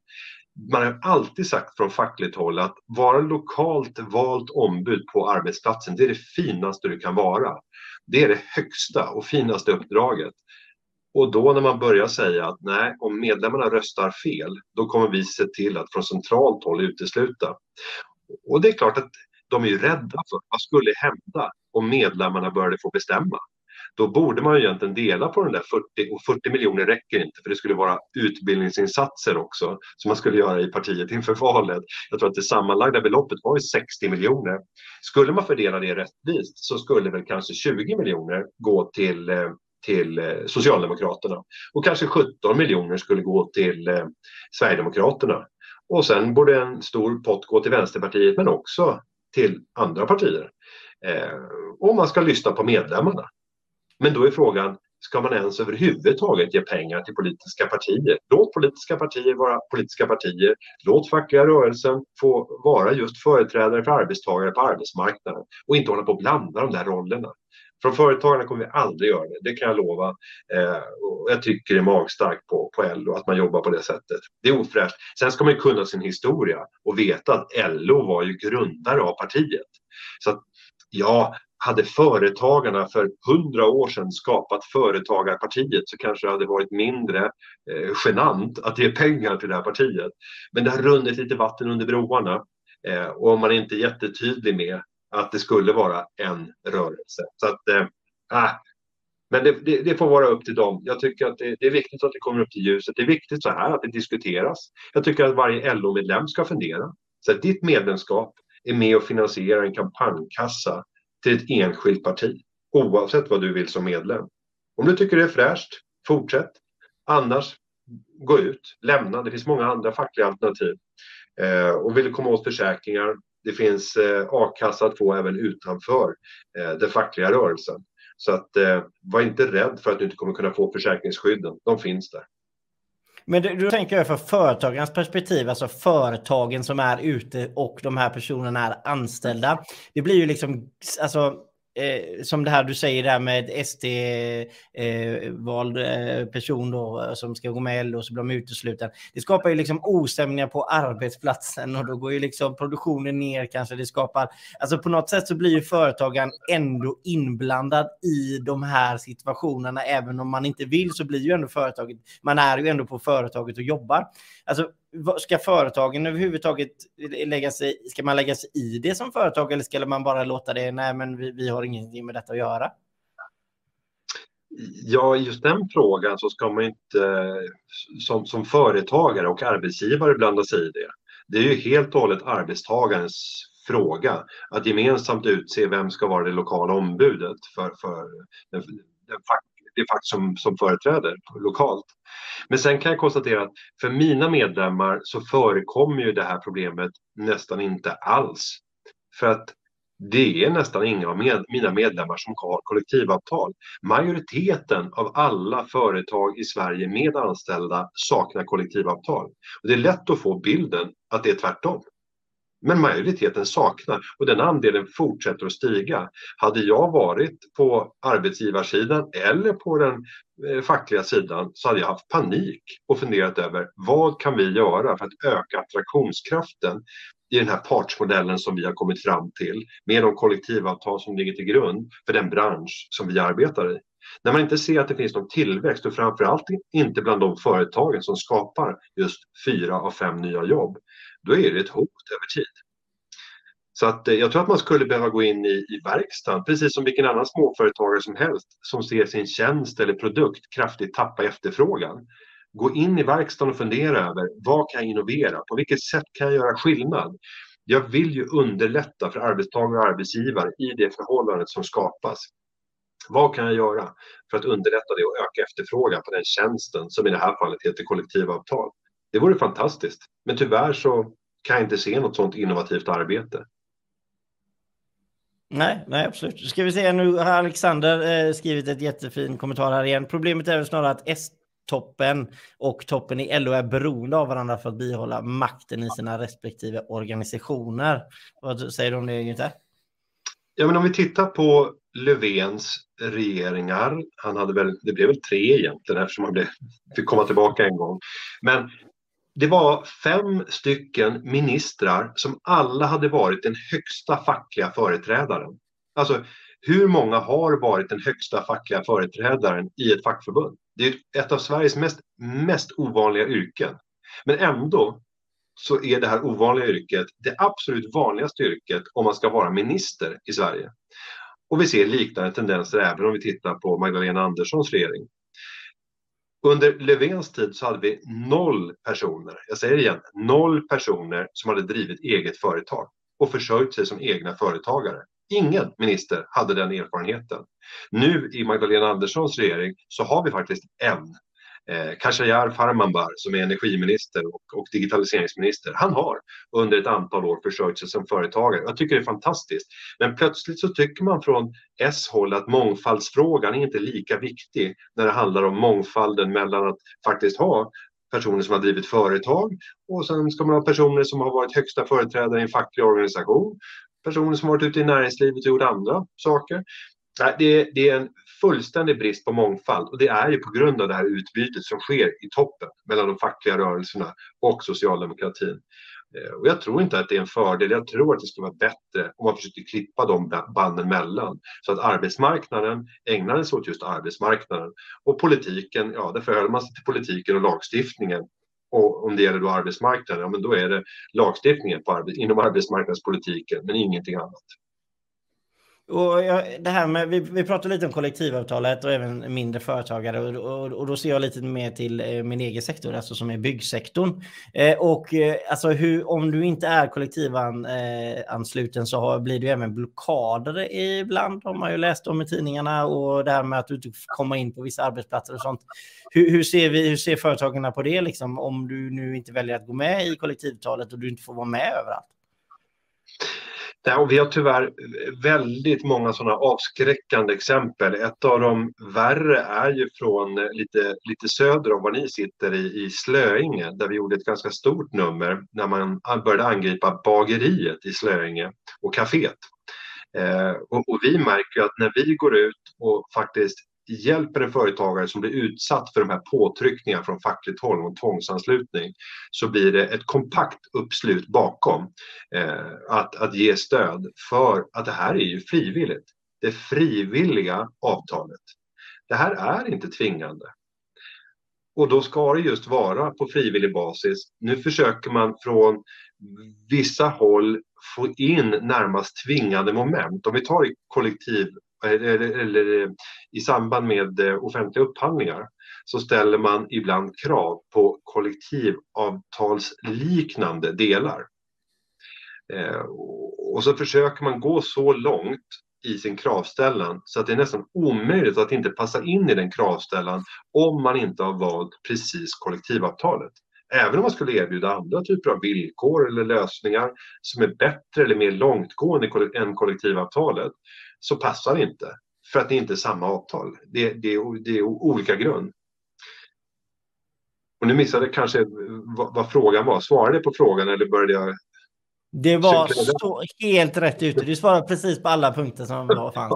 Man har alltid sagt från fackligt håll att vara lokalt valt ombud på arbetsplatsen, det är det finaste du kan vara. Det är det högsta och finaste uppdraget. Och då när man börjar säga att nej, om medlemmarna röstar fel, då kommer vi se till att från centralt håll utesluta. Och det är klart att de är ju rädda för vad skulle hända om medlemmarna började få bestämma. Då borde man ju egentligen dela på den där 40 och 40 miljoner räcker inte för det skulle vara utbildningsinsatser också som man skulle göra i partiet inför valet. Jag tror att det sammanlagda beloppet var ju 60 miljoner. Skulle man fördela det rättvist så skulle väl kanske 20 miljoner gå till eh, till eh, Socialdemokraterna och kanske 17 miljoner skulle gå till eh, Sverigedemokraterna. Och sen borde en stor pott gå till Vänsterpartiet men också till andra partier. Eh, och man ska lyssna på medlemmarna. Men då är frågan, ska man ens överhuvudtaget ge pengar till politiska partier? Låt politiska partier vara politiska partier. Låt fackliga rörelsen få vara just företrädare för arbetstagare på arbetsmarknaden och inte hålla på att blanda de där rollerna. Från företagarna kommer vi aldrig göra det, det kan jag lova. Eh, och jag tycker det är magstarkt på, på LO att man jobbar på det sättet. Det är ofräscht. Sen ska man ju kunna sin historia och veta att LO var ju grundare av partiet. Så att, ja, hade företagarna för hundra år sedan skapat Företagarpartiet så kanske det hade varit mindre eh, genant att ge pengar till det här partiet. Men det har runnit lite vatten under broarna eh, och om man inte är jättetydlig med att det skulle vara en rörelse. Så att, eh, äh. men det, det, det, får vara upp till dem. Jag tycker att det, det, är viktigt att det kommer upp till ljuset. Det är viktigt så här att det diskuteras. Jag tycker att varje LO-medlem ska fundera. Så att ditt medlemskap är med och finansierar en kampanjkassa till ett enskilt parti. Oavsett vad du vill som medlem. Om du tycker det är fräscht, fortsätt. Annars, gå ut, lämna. Det finns många andra fackliga alternativ. Eh, och vill du komma åt försäkringar, det finns eh, a-kassa att få även utanför eh, den fackliga rörelsen. Så att eh, var inte rädd för att du inte kommer kunna få försäkringsskydden. De finns där. Men du, du tänker för företagens perspektiv, alltså företagen som är ute och de här personerna är anställda. Det blir ju liksom, alltså eh, som det här du säger där med SD-vald eh, eh, person då, eh, som ska gå med LO och så blir de utesluten. Det skapar ju liksom ostämningar på arbetsplatsen och då går ju liksom produktionen ner kanske. Det skapar, alltså på något sätt så blir ju företagaren ändå inblandad i de här situationerna. Även om man inte vill så blir ju ändå företaget, man är ju ändå på företaget och jobbar. Alltså ska företagen överhuvudtaget lägga sig, ska man lägga sig i det som företag eller ska man bara låta det, nej men vi, vi har ingenting med detta att göra? Ja, just den frågan så ska man inte som, som företagare och arbetsgivare blanda sig i det. Det är ju helt och hållet arbetstagarens fråga att gemensamt utse vem ska vara det lokala ombudet för, för den, den det det fack som, som företräder lokalt. Men sen kan jag konstatera att för mina medlemmar så förekommer ju det här problemet nästan inte alls. För att det är nästan inga av med, mina medlemmar som har kollektivavtal. Majoriteten av alla företag i Sverige med anställda saknar kollektivavtal. Och det är lätt att få bilden att det är tvärtom. Men majoriteten saknar och den andelen fortsätter att stiga. Hade jag varit på arbetsgivarsidan eller på den eh, fackliga sidan så hade jag haft panik och funderat över vad kan vi göra för att öka attraktionskraften i den här partsmodellen som vi har kommit fram till med de kollektivavtal som ligger till grund för den bransch som vi arbetar i. När man inte ser att det finns någon tillväxt och framförallt inte bland de företagen som skapar just fyra av fem nya jobb, då är det ett hot över tid. Så att eh, jag tror att man skulle behöva gå in i, i verkstaden, precis som vilken annan småföretagare som helst som ser sin tjänst eller produkt kraftigt tappa efterfrågan. Gå in i verkstaden och fundera över vad kan jag innovera? På vilket sätt kan jag göra skillnad? Jag vill ju underlätta för arbetstagare och arbetsgivare i det förhållandet som skapas. Vad kan jag göra för att underlätta det och öka efterfrågan på den tjänsten som i det här fallet heter kollektivavtal? Det vore fantastiskt. Men tyvärr så kan jag inte se något sådant innovativt arbete. Nej, nej, absolut. Ska vi se, nu har Alexander eh, skrivit ett jättefin kommentar här igen. Problemet är väl snarare att S-toppen och toppen i LO är beroende av varandra för att bihålla makten i sina respektive organisationer. Vad säger du om det, Günther? Ja, men om vi tittar på Löfvens regeringar, han hade väl, det blev väl tre egentligen eftersom han blev, fick komma tillbaka en gång. Men det var fem stycken ministrar som alla hade varit den högsta fackliga företrädaren. Alltså, hur många har varit den högsta fackliga företrädaren i ett fackförbund? Det är ett av Sveriges mest, mest ovanliga yrken. Men ändå så är det här ovanliga yrket det absolut vanligaste yrket om man ska vara minister i Sverige. Och vi ser liknande tendenser även om vi tittar på Magdalena Anderssons regering. Under Löfvens tid så hade vi noll personer, jag säger igen, noll personer som hade drivit eget företag och försörjt sig som egna företagare. Ingen minister hade den erfarenheten. Nu i Magdalena Anderssons regering så har vi faktiskt en eh, Khashayar Farmanbar som är energiminister och, och, digitaliseringsminister, han har under ett antal år försörjt sig som företagare. Jag tycker det är fantastiskt. Men plötsligt så tycker man från S-håll att mångfaldsfrågan är inte lika viktig när det handlar om mångfalden mellan att faktiskt ha personer som har drivit företag och sen ska man ha personer som har varit högsta företrädare i en facklig organisation personer som har varit ute i näringslivet och gjort andra saker. Det är, det är en fullständig brist på mångfald och det är ju på grund av det här utbytet som sker i toppen mellan de fackliga rörelserna och socialdemokratin. Eh, och jag tror inte att det är en fördel. Jag tror att det skulle vara bättre om man försökte klippa de banden mellan så att arbetsmarknaden ägnade sig åt just arbetsmarknaden och politiken, ja, där förhöll man sig till politiken och lagstiftningen och om det gäller då arbetsmarknaden, ja, men då är det lagstiftningen på inom arbetsmarknadspolitiken, men ingenting annat. Och det här med, vi, vi pratar lite om kollektivavtalet och även mindre företagare och, och, och, då ser jag lite mer till eh, min egen sektor, alltså som är byggsektorn. Eh, och eh, alltså hur, om du inte är kollektivansluten eh, så har, blir det även blockader ibland, har man ju läst om i tidningarna och det här med att du inte får komma in på vissa arbetsplatser och sånt. Hur, hur ser, vi, hur ser företagarna på det liksom, om du nu inte väljer att gå med i kollektivavtalet och du inte får vara med överallt? Ja, och vi har tyvärr väldigt många sådana avskräckande exempel. Ett av de värre är ju från eh, lite, lite söder om var ni sitter i, i Slöinge där vi gjorde ett ganska stort nummer när man började angripa bageriet i Slöinge och kaféet. Eh, och, och, vi märker att när vi går ut och faktiskt hjälper en företagare som blir utsatt för de här påtryckningarna från fackligt håll och tvångsanslutning så blir det ett kompakt uppslut bakom eh, att, att ge stöd för att det här är ju frivilligt. Det frivilliga avtalet. Det här är inte tvingande. Och då ska det just vara på frivillig basis. Nu försöker man från vissa håll få in närmast tvingande moment. Om vi tar kollektiv eller, eller eh, i samband med eh, offentliga upphandlingar så ställer man ibland krav på kollektivavtalsliknande delar. Eh, och så försöker man gå så långt i sin kravställan så att det är nästan omöjligt att inte passa in i den kravställan om man inte har valt precis kollektivavtalet. Även om man skulle erbjuda andra typer av villkor eller lösningar som är bättre eller mer långtgående än kollektivavtalet så passar det inte. För att det inte är samma avtal. Det, det, det är olika grund. Och nu missade jag kanske vad, vad, frågan var. Svarade jag på frågan eller började jag? Det var så, helt rätt ute. Du svarade precis på alla punkter som var [laughs] fanns.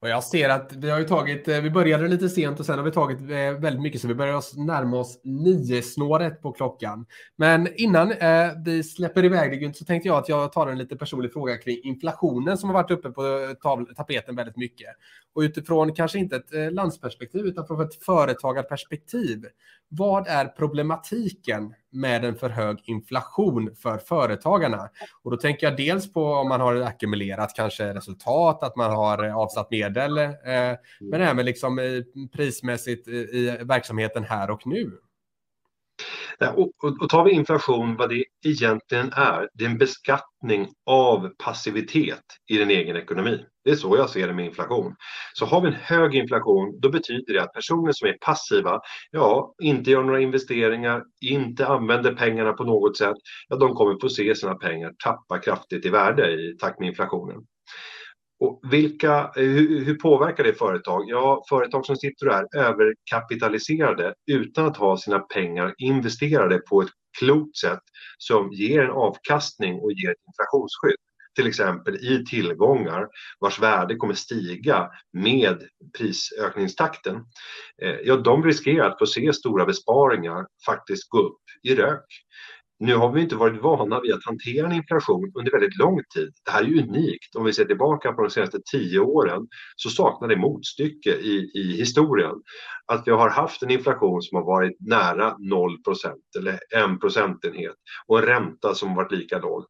Och jag ser att vi har ju tagit, eh, vi började lite sent och sen har vi tagit eh, väldigt mycket så vi börjar oss närma oss nio snåret på klockan. Men innan eh, vi släpper iväg det så tänkte jag att jag tar en lite personlig fråga kring inflationen som har varit uppe på eh, tapeten väldigt mycket. Och utifrån kanske inte ett landsperspektiv utan från ett företagarperspektiv. Vad är problematiken med en för hög inflation för företagarna? Och då tänker jag dels på om man har ackumulerat kanske resultat, att man har avsatt medel, eh, men även liksom prismässigt i verksamheten här och nu. Och, och, och tar vi inflation, vad det egentligen är, det är en beskattning av passivitet i den egen ekonomi. Det är så jag ser det med inflation. Så har vi en hög inflation, då betyder det att personer som är passiva, ja, inte gör några investeringar, inte använder pengarna på något sätt, ja, de kommer få se sina pengar tappa kraftigt i värde i takt med inflationen. Och vilka, hur, hur, påverkar det företag? Ja, företag som sitter och är överkapitaliserade utan att ha sina pengar investerade på ett klokt sätt som ger en avkastning och ger ett inflationsskydd till exempel i tillgångar vars värde kommer stiga med prisökningstakten, eh, ja, de riskerar att få se stora besparingar faktiskt gå upp i rök. Nu har vi inte varit vana vid att hantera en inflation under väldigt lång tid. Det här är ju unikt. Om vi ser tillbaka på de senaste tio åren så saknar det motstycke i, i historien. Att vi har haft en inflation som har varit nära 0% eller en procentenhet och en ränta som har varit lika låg.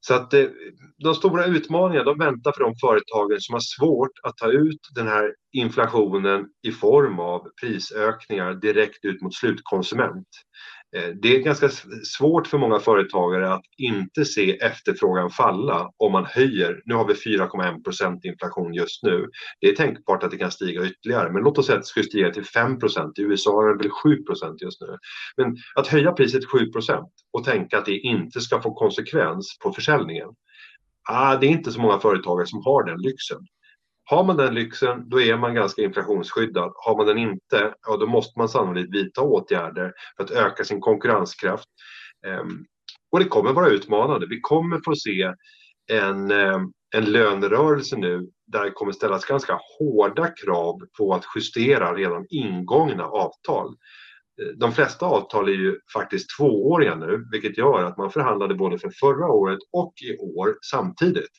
Så att eh, de stora utmaningarna de väntar för de företagen som har svårt att ta ut den här inflationen i form av prisökningar direkt ut mot slutkonsument. Eh, det är ganska svårt för många företagare att inte se efterfrågan falla om man höjer. Nu har vi 4,1 procent inflation just nu. Det är tänkbart att det kan stiga ytterligare, men låt oss säga att det skulle stiga till 5 procent. I USA är det väl 7 procent just nu. Men att höja priset 7 procent och tänka att det inte ska få konsekvens på försäljningen. Ah, det är inte så många företagare som har den lyxen. Har man den lyxen, då är man ganska inflationsskyddad. Har man den inte, ja, då måste man sannolikt vidta åtgärder för att öka sin konkurrenskraft. Ehm, och det kommer vara utmanande. Vi kommer få se en, ehm, en lönerörelse nu där det kommer ställas ganska hårda krav på att justera redan ingångna avtal. Eh, de flesta avtal är ju faktiskt tvååriga nu, vilket gör att man förhandlade både för förra året och i år samtidigt.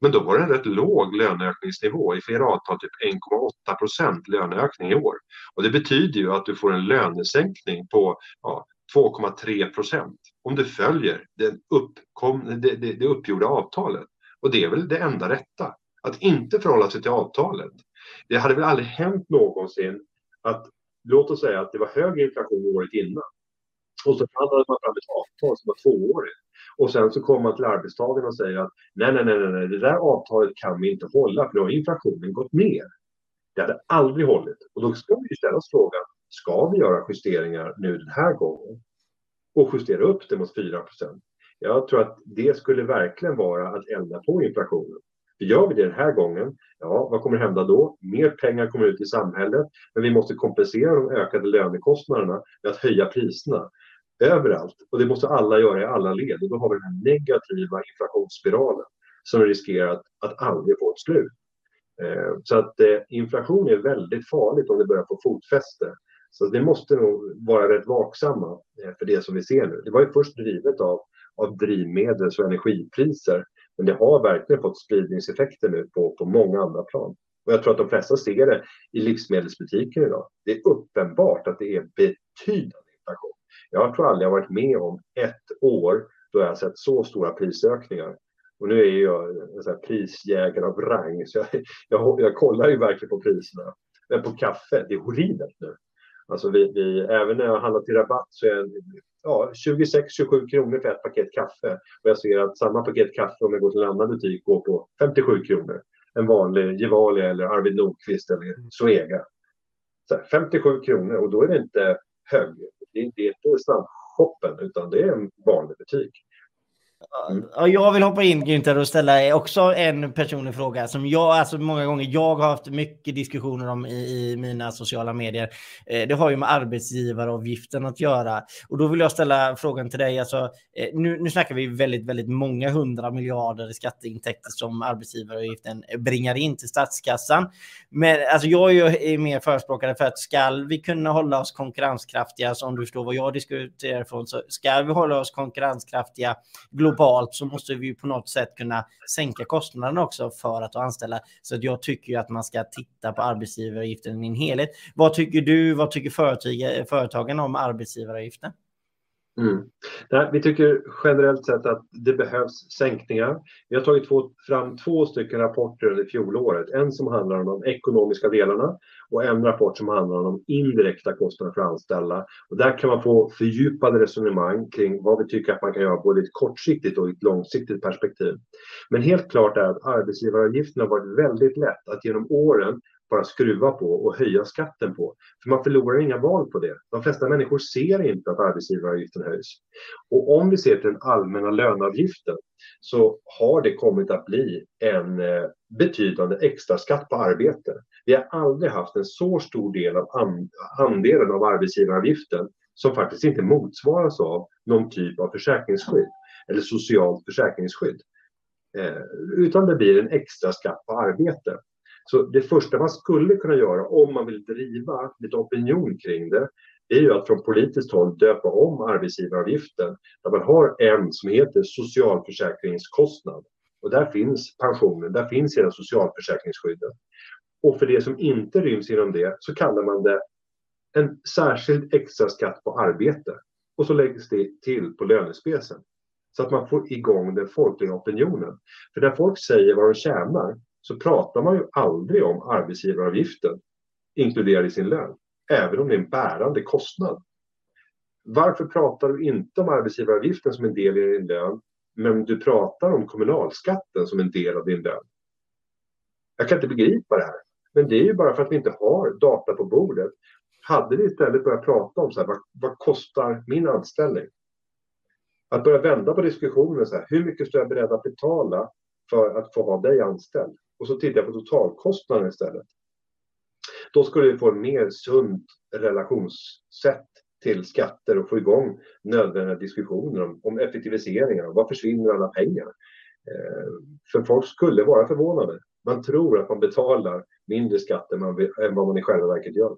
Men då var det en rätt låg löneökningsnivå. I flera avtal typ 1,8 procent löneökning i år. Och det betyder ju att du får en lönesänkning på ja, 2,3 procent om du följer den uppkom, det, det, det uppgjorda avtalet. Och det är väl det enda rätta. Att inte förhålla sig till avtalet. Det hade väl aldrig hänt någonsin att, låt oss säga att det var högre inflation året innan. Och så förhandlade man fram ett avtal som var tvåårigt. Och sen så kommer man till arbetstagarna och säger att nej, nej, nej, nej, det där avtalet kan vi inte hålla för då har inflationen gått ner. Det hade aldrig hållit. Och då ska vi ställa oss frågan, ska vi göra justeringar nu den här gången? Och justera upp det mot 4 procent? Jag tror att det skulle verkligen vara att elda på inflationen. För gör vi det den här gången, ja, vad kommer hända då? Mer pengar kommer ut i samhället, men vi måste kompensera de ökade lönekostnaderna med att höja priserna överallt. Och det måste alla göra i alla led. Och då har vi den här negativa inflationsspiralen som riskerar att, att aldrig få ett slut. Eh, så att eh, inflation är väldigt farligt om det börjar få fotfäste. Så vi måste nog vara rätt vaksamma eh, för det som vi ser nu. Det var ju först drivet av, av drivmedels och energipriser. Men det har verkligen fått spridningseffekter nu på, på många andra plan. Och jag tror att de flesta ser det i livsmedelsbutiker idag. Det är uppenbart att det är betydande inflation. Jag tror aldrig jag varit med om ett år då jag har sett så stora prisökningar. Och nu är jag en prisjägare av rang, så jag, jag, jag, kollar ju verkligen på priserna. Men på kaffe, det är horribelt nu. Alltså vi, vi, även när jag handlar till rabatt så är det ja, 26-27 kronor för ett paket kaffe. Och jag ser att samma paket kaffe om jag går till en annan butik går på 57 kronor. En vanlig Gevalia eller Arvid Nordqvist eller Zoega. 57 kronor och då är det inte hög det, det är inte snabbshoppen utan det är en vanlig butik. Mm. Jag vill hoppa in Günther och ställa också en personlig fråga som jag, alltså många gånger, jag har haft mycket diskussioner om i, i mina sociala medier. Eh, det har ju med arbetsgivaravgiften att göra. Och då vill jag ställa frågan till dig, alltså, eh, nu, nu snackar vi väldigt, väldigt många hundra miljarder i skatteintäkter som arbetsgivaravgiften bringar in till statskassan. Men alltså, jag är ju mer förespråkare för att ska vi kunna hålla oss konkurrenskraftiga, som du förstår vad jag diskuterar från, så ska vi hålla oss konkurrenskraftiga globalt så måste vi på något sätt kunna sänka kostnaderna också för att anställa. Så att jag tycker att man ska titta på arbetsgivaravgiften i en helhet. Vad tycker du? Vad tycker företagen om arbetsgivaravgiften? Mm. Nej, vi tycker generellt sett att det behövs sänkningar. Vi har tagit två, fram två stycken rapporter under fjolåret. En som handlar om de ekonomiska delarna och en rapport som handlar om de indirekta kostnaderna för anställda. Och där kan man få fördjupade resonemang kring vad vi tycker att man kan göra både i ett kortsiktigt och i ett långsiktigt perspektiv. Men helt klart är att arbetsgivaravgifterna har varit väldigt lätt att genom åren bara skruva på och höja skatten på. För man förlorar inga val på det. De flesta människor ser inte att arbetsgivaravgiften höjs. Och om vi ser till den allmänna löneavgiften så har det kommit att bli en eh, betydande extra skatt på arbete. Vi har aldrig haft en så stor del av andelen av arbetsgivaravgiften som faktiskt inte motsvaras av någon typ av försäkringsskydd eller socialt försäkringsskydd. Eh, utan det blir en extra skatt på arbete. Så det första man skulle kunna göra om man vill driva lite opinion kring det är ju att från politiskt håll döpa om arbetsgivaravgiften där man har en som heter socialförsäkringskostnad. Och där finns pensionen, där finns hela socialförsäkringsskyddet. Och för det som inte ryms inom det så kallar man det en särskild extra skatt på arbete. Och så läggs det till på lönespecen. Så att man får igång den folkliga opinionen. För när folk säger vad de tjänar så pratar man ju aldrig om arbetsgivaravgiften inkluderad i sin lön. Även om det är en bärande kostnad. Varför pratar du inte om arbetsgivaravgiften som en del i din lön men du pratar om kommunalskatten som en del av din lön? Jag kan inte begripa det här. Men det är ju bara för att vi inte har data på bordet. Hade vi istället börjat prata om så här, vad, vad kostar min anställning? Att börja vända på diskussionen. Så här, hur mycket står jag beredd att betala för att få ha dig anställd? Och så tittar jag på totalkostnaden istället. Då skulle vi få en mer sunt relationssätt till skatter och få igång nödvändiga diskussioner om, om effektiviseringar och var försvinner alla pengar? Eh, för folk skulle vara förvånade. Man tror att man betalar mindre skatt än, man, än vad man i själva verket gör.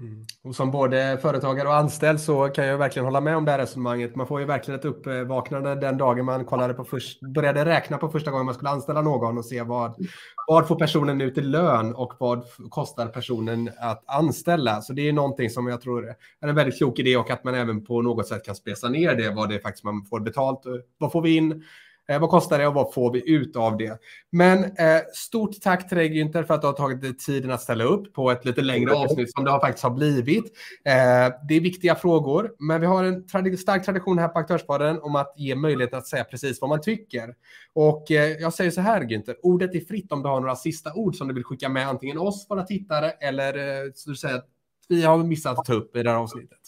Mm. Och som både företagare och anställd så kan jag verkligen hålla med om det här resonemanget. Man får ju verkligen ett uppvaknande den dagen man kollade på först, började räkna på första gången man skulle anställa någon och se vad, vad får personen ut i lön och vad kostar personen att anställa. Så det är någonting som jag tror är en väldigt klok idé och att man även på något sätt kan spesa ner det, vad det är faktiskt man får betalt. Vad får vi in? Eh, vad kostar det och vad får vi ut av det? Men eh, stort tack till dig Günther för att du har tagit dig tiden att ställa upp på ett lite längre avsnitt som det har faktiskt har blivit. Eh, det är viktiga frågor, men vi har en trad stark tradition här på Aktörspodden om att ge möjlighet att säga precis vad man tycker. Och eh, jag säger så här Günther, ordet är fritt om du har några sista ord som du vill skicka med antingen oss, våra tittare, eller eh, så du säger att vi har missat att ta upp i det här avsnittet.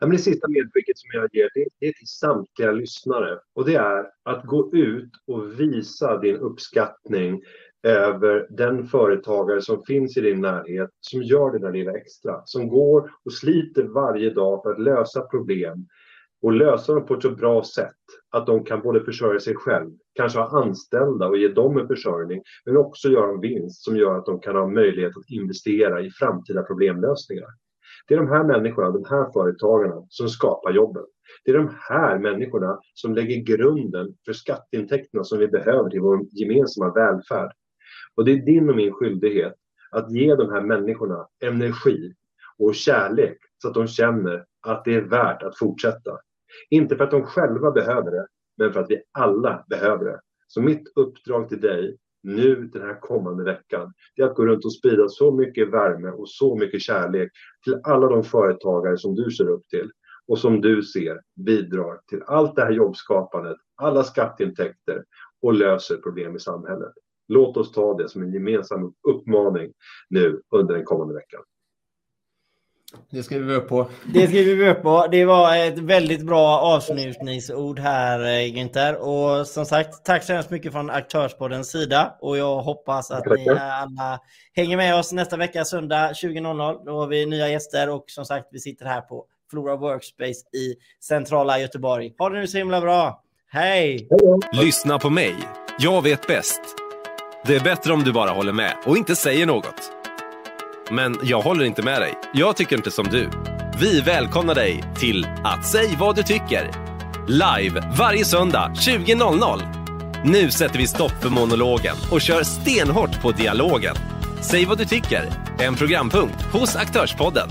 Ja, men det sista medskicket som jag ger det, det är till samtliga lyssnare och det är att gå ut och visa din uppskattning över den företagare som finns i din närhet som gör det där lilla extra, som går och sliter varje dag för att lösa problem och lösa dem på ett så bra sätt att de kan både försörja sig själv, kanske ha anställda och ge dem en försörjning, men också göra en vinst som gör att de kan ha möjlighet att investera i framtida problemlösningar. Det är de här människorna, de här företagarna som skapar jobben. Det är de här människorna som lägger grunden för skatteintäkterna som vi behöver till vår gemensamma välfärd. Och det är din och min skyldighet att ge de här människorna energi och kärlek så att de känner att det är värt att fortsätta. Inte för att de själva behöver det, men för att vi alla behöver det. Så mitt uppdrag till dig nu den här kommande veckan, det är att gå runt och sprida så mycket värme och så mycket kärlek till alla de företagare som du ser upp till och som du ser bidrar till allt det här jobbskapandet, alla skatteintäkter och löser problem i samhället. Låt oss ta det som en gemensam uppmaning nu under den kommande veckan. Det skriver vi upp på. Det skriver vi upp på. Det var ett väldigt bra avslutningsord här eh, Günther. Och som sagt, tack så hemskt mycket från Aktörspoddens sida. Och jag hoppas att ni alla hänger med oss nästa vecka söndag 20.00. Då har vi nya gäster och som sagt, vi sitter här på Flora Workspace i centrala Göteborg. Ha det nu så himla bra. Hej! Lyssna på mig. Jag vet bäst. Det är bättre om du bara håller med och inte säger något. Men jag håller inte med dig. Jag tycker inte som du. Vi välkomnar dig till att säg vad du tycker. Live varje söndag 20.00. Nu sätter vi stopp för monologen och kör stenhårt på dialogen. Säg vad du tycker. En programpunkt hos Aktörspodden.